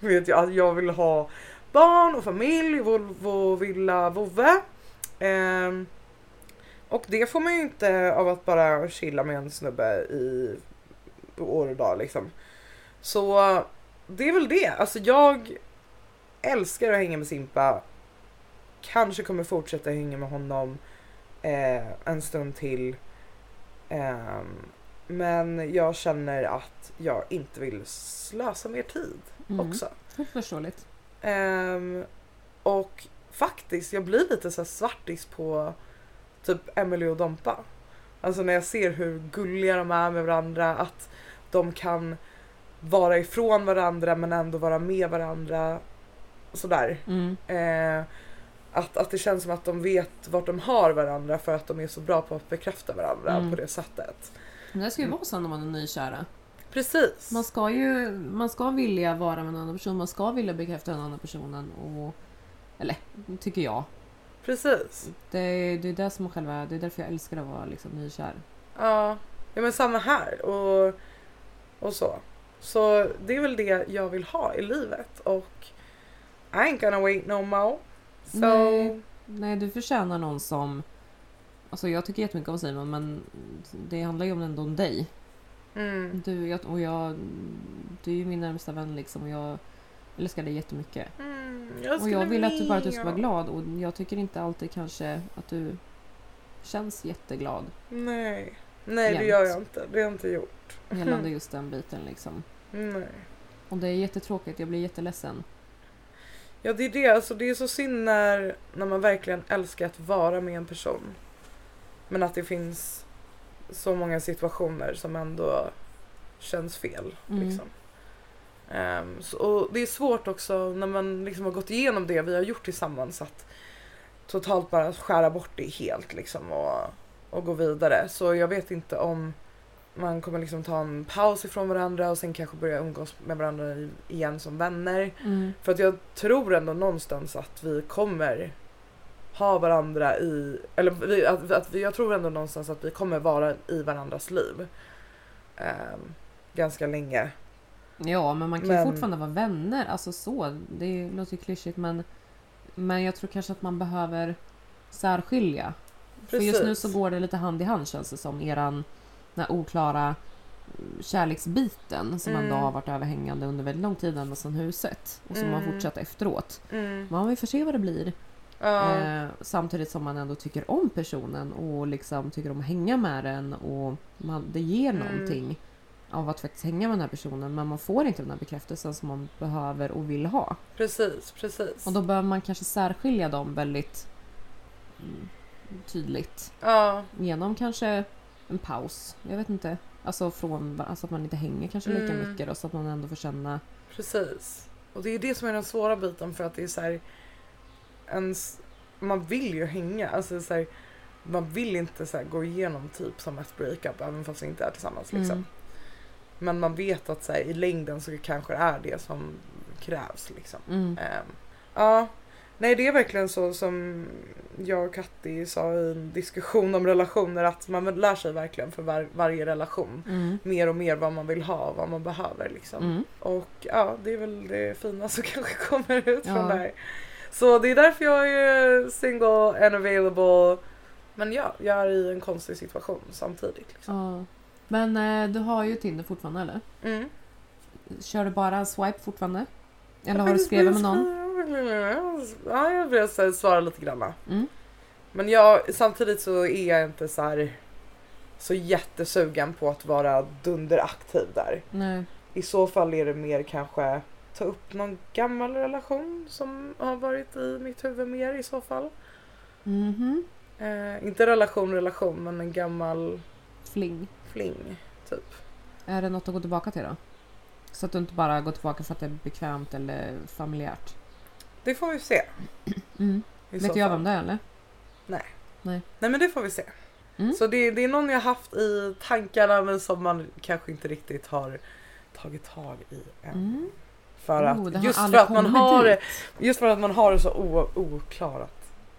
vet ju att jag vill ha barn och familj, Volvo, villa, vovve. Eh, och det får man ju inte av att bara chilla med en snubbe i år och dag liksom. Så det är väl det. Alltså jag älskar att hänga med Simpa. Kanske kommer fortsätta hänga med honom eh, en stund till. Ehm, men jag känner att jag inte vill slösa mer tid Mm. också. Fullt förståeligt. Ehm, och faktiskt, jag blir lite så svartis på typ Emily och Dompa. Alltså när jag ser hur gulliga de är med varandra, att de kan vara ifrån varandra men ändå vara med varandra. Sådär. Mm. Eh, att, att det känns som att de vet vart de har varandra för att de är så bra på att bekräfta varandra Mm. på det sättet. Men det ska ju vara så när man är nykära. Precis. Man ska ju man ska vilja vara med en annan person, man ska vilja bekräfta den andra personen. Och, eller, tycker jag. Precis. Det är, det är det som själva, det är därför jag älskar att vara liksom nykär. Ja, ja men samma här och, och så. Så det är väl det jag vill ha i livet och I ain't gonna wait no more. So, Nej. Nej, du förtjänar någon som... Alltså jag tycker jättemycket om Simon men det handlar ju om ändå om dig. mm, Du jag, och jag... Du är ju min närmsta vän liksom och jag älskar dig jättemycket. mm, jag Och jag vill att du bara att du ska vara glad och jag tycker inte alltid kanske att du känns jätteglad Nej, nej det gör jag inte. Det har jag inte gjort. gällande just den biten liksom. Nej. Och det är jättetråkigt, jag blir jätteledsen. Ja det är det, alltså det är så synd när, när man verkligen älskar att vara med en person. Men att det finns så många situationer som ändå känns fel. Mm. Liksom. Ehm, så, och det är svårt också när man liksom har gått igenom det vi har gjort tillsammans att totalt bara skära bort det helt liksom och, och gå vidare. Så jag vet inte om man kommer liksom ta en paus ifrån varandra och sen kanske börja umgås med varandra igen som vänner. Mm. För att jag tror ändå någonstans att vi kommer ha varandra i, eller vi, att, att jag tror ändå någonstans att vi kommer vara i varandras liv. Ehm, ganska länge. Ja, men man kan ju Men- fortfarande vara vänner. Alltså så, det låter ju klyschigt men, men jag tror kanske att man behöver särskilja. För just nu Precis. så går det lite hand i hand känns det som. Eran den här oklara mm, kärleksbiten som ändå Mm. har varit överhängande under väldigt lång tid ända sedan huset. Och som har Mm. fortsatt efteråt. Mm. Man vill få se vad det blir. Ja, Eh, samtidigt som man ändå tycker om personen och liksom tycker om att hänga med den och man, det ger Mm. någonting av att faktiskt hänga med den här personen men man får inte den här bekräftelsen som man behöver och vill ha. precis, precis. Och då behöver man kanske särskilja dem väldigt mm, tydligt Ja, genom kanske en paus. Jag vet inte. Alltså, från, alltså att man inte hänger kanske lika Mm. mycket då, så att man ändå får känna precis. Och det är det som är den svåra biten för att det är så här, ens, man vill ju hänga. Alltså så här, man vill inte så här, gå igenom typ som ett breakup även fast vi inte är tillsammans. Liksom. Mm. Men man vet att så i längden så kanske det är det som krävs. Liksom. Mm. Ehm, ja, Nej det är verkligen så som jag och Katti sa i en diskussion om relationer att man lär sig verkligen för var, varje relation Mm. mer och mer vad man vill ha och vad man behöver liksom. Mm. Och ja, det är väl det fina som kanske kommer ut Ja. från det här. Så det är därför jag är single and available. Men ja, jag är i en konstig situation samtidigt. Liksom. Ja. Men eh, du har ju Tinder fortfarande eller? Mm. Kör du bara swipe fortfarande? Eller har du skrivit med någon? Ja, jag vill svara lite grann. Mm. Men jag, samtidigt så är jag inte så här så jättesugen på att vara dunderaktiv där. Nej. I så fall är det mer kanske ta upp någon gammal relation som har varit i mitt huvud mer i så fall. Mhm. Eh, inte relation relation men en gammal Fling. fling typ. Är det något att gå tillbaka till då? Så att du inte bara går tillbaka för att det är bekvämt eller familjärt. Det får vi se. Mm. Vet jag vem det är eller? Nej men det får vi se. Mm. Så det, det är någon jag haft i tankarna men som man kanske inte riktigt har tagit tag i än. Mm. För Oh, att, har just, för att man har, dit. just för att man har det så o, oklarat.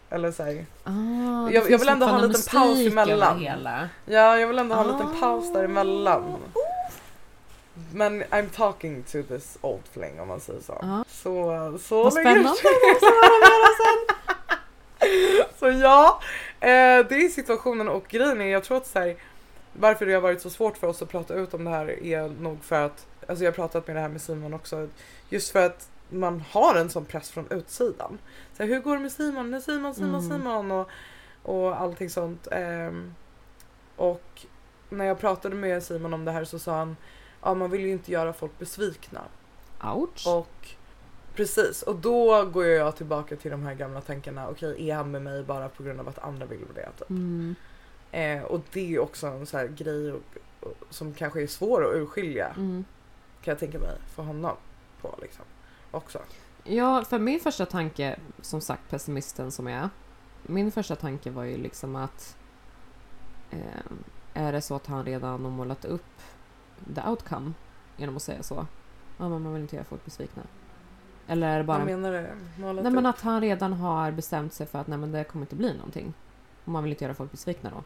Eller så här, Ah, jag finns vill ändå ha en liten paus emellan. ja jag vill ändå ha en Ah. liten paus däremellan. Men I'm talking to this old fling om man säger så. Ja. Så, så Vad spännande. Så ja, eh, det är situationen och grejen är jag tror att så här, varför det har varit så svårt för oss att prata ut om det här är nog för att, alltså jag har pratat med det här med Simon också, just för att man har en sån press från utsidan. Så här, hur går det med Simon? Nej, Simon, Simon, Mm. Simon och, och allting sånt. Ehm, och när jag pratade med Simon om det här så sa han, ja man vill ju inte göra folk besvikna. Ouch. Och precis, och då går jag tillbaka till de här gamla tankarna. Okej, är han med mig bara på grund av att andra vill det? Typ. Mm. Eh, och det är också en så här grej och, och, som kanske är svår att urskilja Mm. kan jag tänka mig för honom på liksom också. Ja, för min första tanke, som sagt pessimisten som jag är. Min första tanke var ju liksom att eh, är det så att han redan har målat upp the outcome genom att säga så? Ja, men man vill inte göra folk besvikna. Eller bara... Vad menar du? Målat Nej men att han redan har bestämt sig för att nej men det kommer inte bli någonting. Och man vill inte göra folk besvikna då.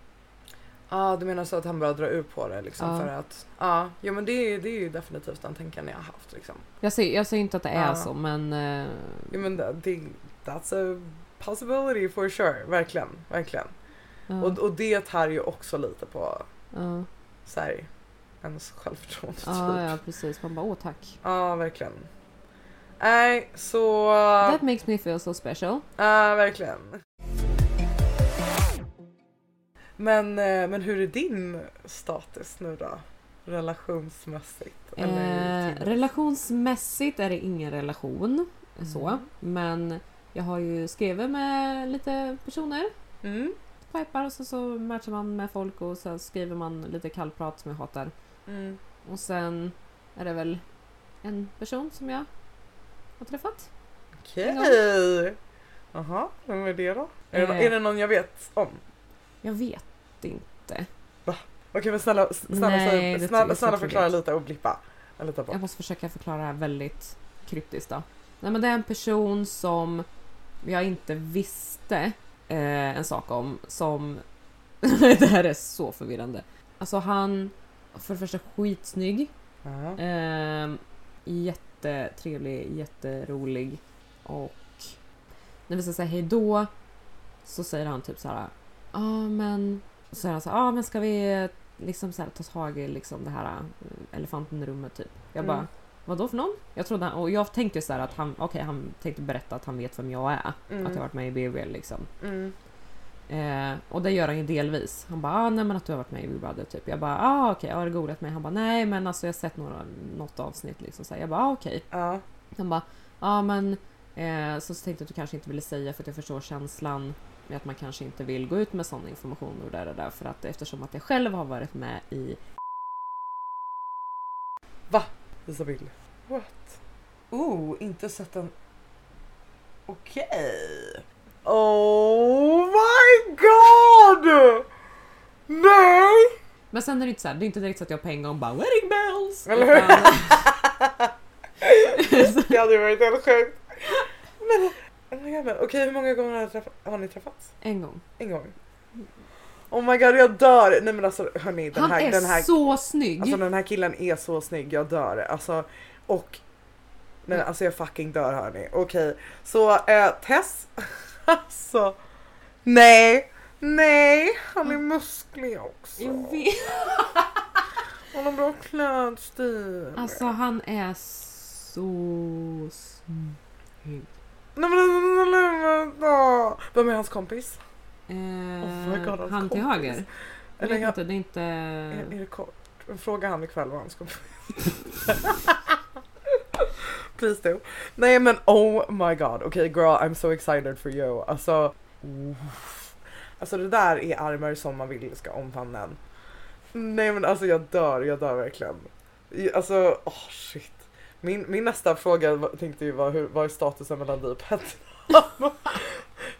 Ja, du menar så att han bara drar ut på det liksom Ja. för att ja, jo men det är, det är ju definitivt den tanken jag har haft liksom. Jag säger, jag säger inte att det är så men... Eh, Jo men det, that's a possibility for sure, verkligen, verkligen. Och, och det tar ju också lite på ja, så här, ens självförtroende typ. ja, ja precis. Man bara åh tack. Ja, verkligen. Nej, så... That makes me feel so special. Ja, verkligen. Men, eh, men hur är din status nu då? Relationsmässigt? Eh, relationsmässigt är det ingen relation så. Mm. Men jag har ju skrivit med lite personer. Mm. Pipar och så, så matchar man med folk och så skriver man lite kallprat som jag hatar. Mm. Och sen är det väl en person som jag har träffat. Okej! Jaha, vem är det då? Är, det, Eh. är det någon jag vet om? Jag vet inte. Okej men snälla, snälla, Nej, det snälla, snälla tror förklara det. lite och blippa. På. Jag måste försöka förklara det här väldigt kryptiskt då. Nej men det är en person som jag inte visste eh, en sak om som... det här är så förvirrande. Alltså han, för det första skitsnygg. Ja. Eh, jättetrevlig, jätterolig. Och när vi ska säga hej då så säger han typ så här. Ja men... Så säger han så här, ja men ska vi liksom så här, ta tag i liksom det här eh, elefanten i rummet typ. Jag bara, Mm. vad då för någon? Jag trodde han, och jag tänkte så att han, okej han tänkte berätta att han vet vem jag är. Mm. Att jag har varit med i BBL liksom. Mm. Eh, och det gör han ju delvis. Han bara, ah, nej men att du har varit med i Big Brother typ. Jag bara, ah okej, okay, har du googlat mig? Han bara, nej men alltså jag har sett några, något avsnitt liksom. Så här, jag bara, ah, okej. Ja. Han bara, ja men eh, så tänkte jag att du kanske inte ville säga för att jag förstår känslan med att man kanske inte vill gå ut med sån information och där och där för att eftersom att jag själv har varit med i Visa bild. What? Oh, inte sett den. Okej. Oh my god! Nej! Men sen är det inte så här, det är inte direkt så att jag på en gång bara wedding bells! Eller hur? Utan- Det hade ju varit helt sjukt. Men Oh Okej, hur många gånger har, ni träffat, har ni träffats? En gång. En gång? Oh my god, jag dör! Nej men alltså hörni, den Han här, är den här, så snygg! alltså, den här killen är så snygg, jag dör. Alltså, och Nej, Mm. alltså jag fucking dör hörni. Okej, så eh, Tess. alltså. Nej, nej, han är musklig också. Jag vet. Han har bra klädstil. Alltså han är så snygg. Nej men nej. Vem är hans kompis? Eh, Oh God, hans han till kompis. höger? Eller jag- inte, det är inte... Är, är det kort? Fråga han ikväll vad han ska Please do. Nej men oh my god. Okej girl I'm so excited for you. Alltså. uff. Alltså det där är armar som man vill ska omfamna en. Nej men alltså jag dör, jag dör verkligen. Alltså, Alltså oh shit. Min, min nästa fråga tänkte ju vara hur, vad är statusen mellan dig och Petra?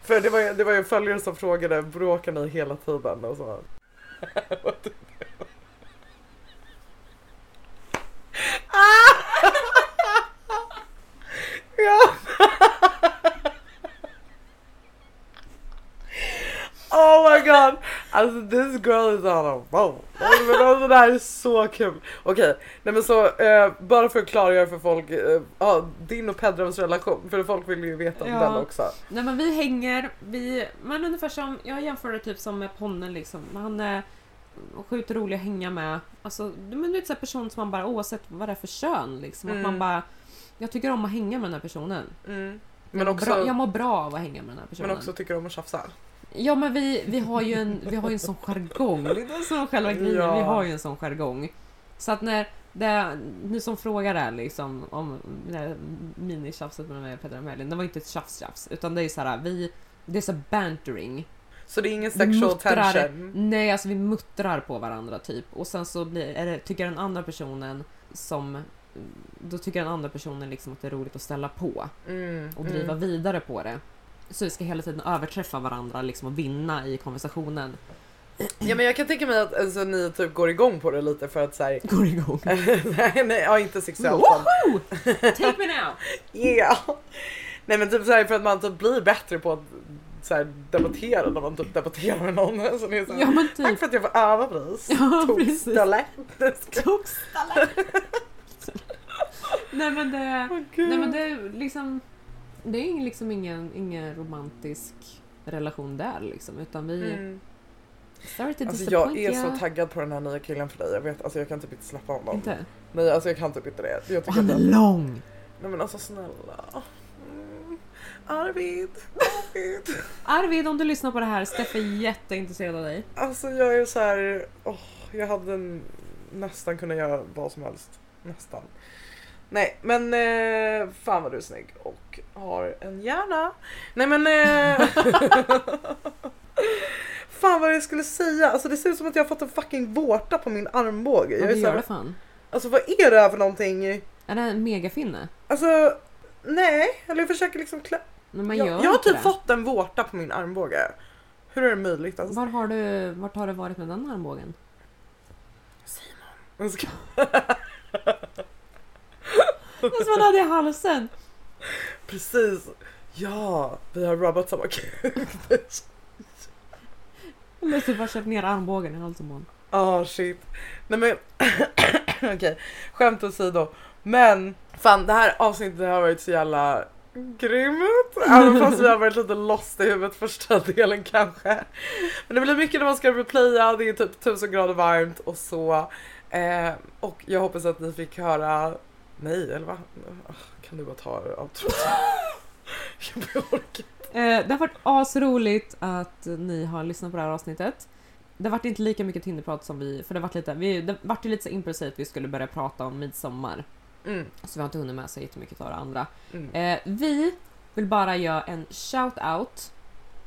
För det var, ju- det var ju följare som frågade bråkar ni hela tiden och så. ah! Oh my god! Alltså this girl is on a roll. Alltså, men alltså, det här är så kul. Okej, nej men så eh, bara för att klargöra för folk, eh, ja, din och Pedrams relation, för folk vill ju veta om Ja. den också. Nej men vi hänger, vi, men ungefär som, jag jämför det typ som med Ponne liksom. Han är sjukt rolig att hänga med. Alltså, du men du vet så här person som man bara oavsett vad det är för kön liksom. Att Mm. man bara, jag tycker om att hänga med den här personen. Mm. Jag Men mår också, bra, jag mår bra av att hänga med den här personen. men också tycker om att tjafsa. Ja men vi, vi har ju en, vi har ju en sån jargong. Det är är själva grejen. Ja. Vi har ju en sån jargong. Så att när det, ni som frågar där liksom om det här minitjafset med mig och Peter och Melin. Det var inte ett tjafs-tjafs utan det är så här vi det är så bantering. Så det är ingen sexual muttrar- tension? Nej, alltså vi muttrar på varandra typ och sen så blir, är det, tycker den andra personen som då tycker den andra personen liksom att det är roligt att ställa på Mm, och driva mm. vidare på det. Så vi ska hela tiden överträffa varandra liksom och vinna i konversationen. Ja men jag kan tänka mig att alltså, ni typ går igång på det lite för att såhär Går igång. nej, nej, ja inte sexuellt Woho! Take me now! yeah. Nej men typ såhär för att man typ blir bättre på att såhär, debattera när man typ debatterar med någon. Så det är så här, Ja men Tack typ. för att jag får öva pris. Ja, precis. Tokställe. Tokstalle. Nej men det, gud. nej men det är liksom Det är liksom ingen, ingen romantisk relation där liksom utan vi Mm. Sorry to Alltså jag är så taggad på den här nya killen för dig. Jag vet, alltså jag kan typ inte släppa honom. Inte? Nej alltså jag kan typ inte det. Jag Och han är att, lång! nej men alltså snälla. Mm. Arvid, Arvid. Arvid om du lyssnar på det här, Steffe är jätteintresserad av dig. Alltså jag är så här. åh, jag hade nästan kunnat göra vad som helst. Nästan. Nej men eh, fan vad du är snygg och har en hjärna. Nej men eh, Fan vad jag skulle säga, alltså det ser ut som att jag har fått en fucking vårta på min armbåge. Ja, Jag är så gör här, fan. alltså vad är det här för någonting? Är det en megafinne? Alltså nej, eller jag försöker liksom klä... Men man gör Jag, jag har typ det. fått en vårta på min armbåge. Hur är det möjligt? Alltså, Var har du, vart har du varit med den armbågen? är som han hade i halsen! Precis. Ja, vi har rubbat samma kuk. Eller typ bara kört ner armbågen i halsen på honom. Ah shit. Nej men okej, skämt åsido. Men fan det här avsnittet har varit så jävla grymt. Även fast vi har varit lite lost i huvudet första delen kanske. Men det blir mycket när man ska replaya, det är typ tusen grader varmt och så. Eh, och jag hoppas att ni fick höra Nej, eller va? Kan du bara ta outrot? Jag orkar Eh, det har varit asroligt att ni har lyssnat på det här avsnittet. Det har varit inte lika mycket Tinderprat som vi, för det har varit lite, vi, det vart ju lite så impulsivt vi skulle börja prata om midsommar. mm, Så vi har inte hunnit med så jättemycket av det andra. mm. Eh, vi vill bara göra en shout-out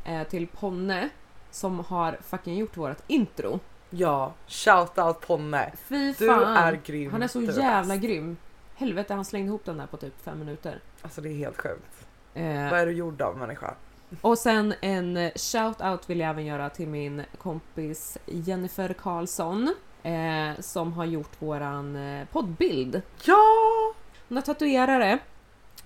eh, till Ponne som har fucking gjort vårt intro. Ja, shoutout Ponne. Fy Du fan! är grym. han är så Du jävla grym. Helvete, han slängde ihop den där på typ fem minuter. Alltså det är helt sjukt. Eh, Vad är du gjord av människa? Och sen en shout-out vill jag även göra till min kompis Jennifer Karlsson eh, som har gjort våran eh, poddbild. Ja! Hon har tatuerare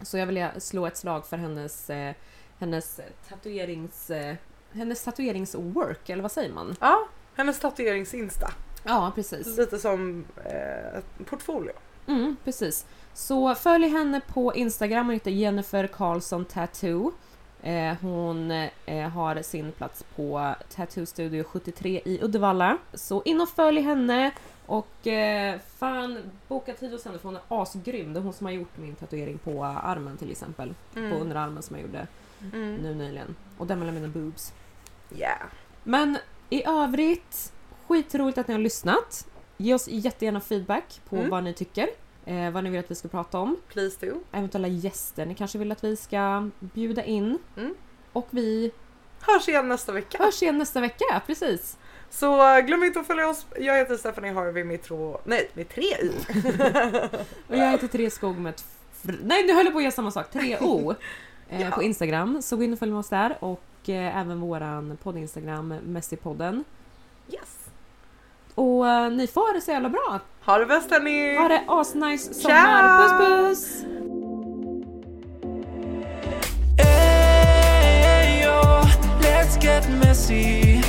så jag vill slå ett slag för hennes eh, hennes tatuerings... eh, Hennes tatueringswork, eller vad säger man? Ja, hennes tatuerings-insta. Ja, precis. Lite som eh, ett portfolio. Mm, precis. Så följ henne på Instagram, hon heter Jennifer Karlsson Tattoo. Eh, hon eh, har sin plats på Tattoo Studio 73 i Uddevalla. Så in och följ henne och eh, fan boka tid hos henne för hon är asgrym. Det är hon som har gjort min tatuering på armen till exempel. På underarmen som jag gjorde Mm. nu nyligen. Och den mellan mina boobs. Yeah. Men i övrigt, skitroligt att ni har lyssnat. Ge oss jättegärna feedback på Mm. vad ni tycker. Eh, vad ni vill att vi ska prata om. Please do. Eventuella gäster ni kanske vill att vi ska bjuda in. Mm. Och vi Hörs igen nästa vecka. hörs igen nästa vecka, precis. Så glöm inte att följa oss. Jag heter Stephanie Harvey med två, nej med tre i. Och jag heter Therese Skog med ett... Nej, nu höll jag på att göra samma sak. 3O. Eh, Ja. På Instagram. Så gå in och följ med oss där. Och eh, även våran podd-Instagram, Messi-podden. Yes. Och eh, ni får det så jävla bra. Ha det bäst hörni! Ha det asnice sommar. Ciao! Puss puss! Ayo, let's get messy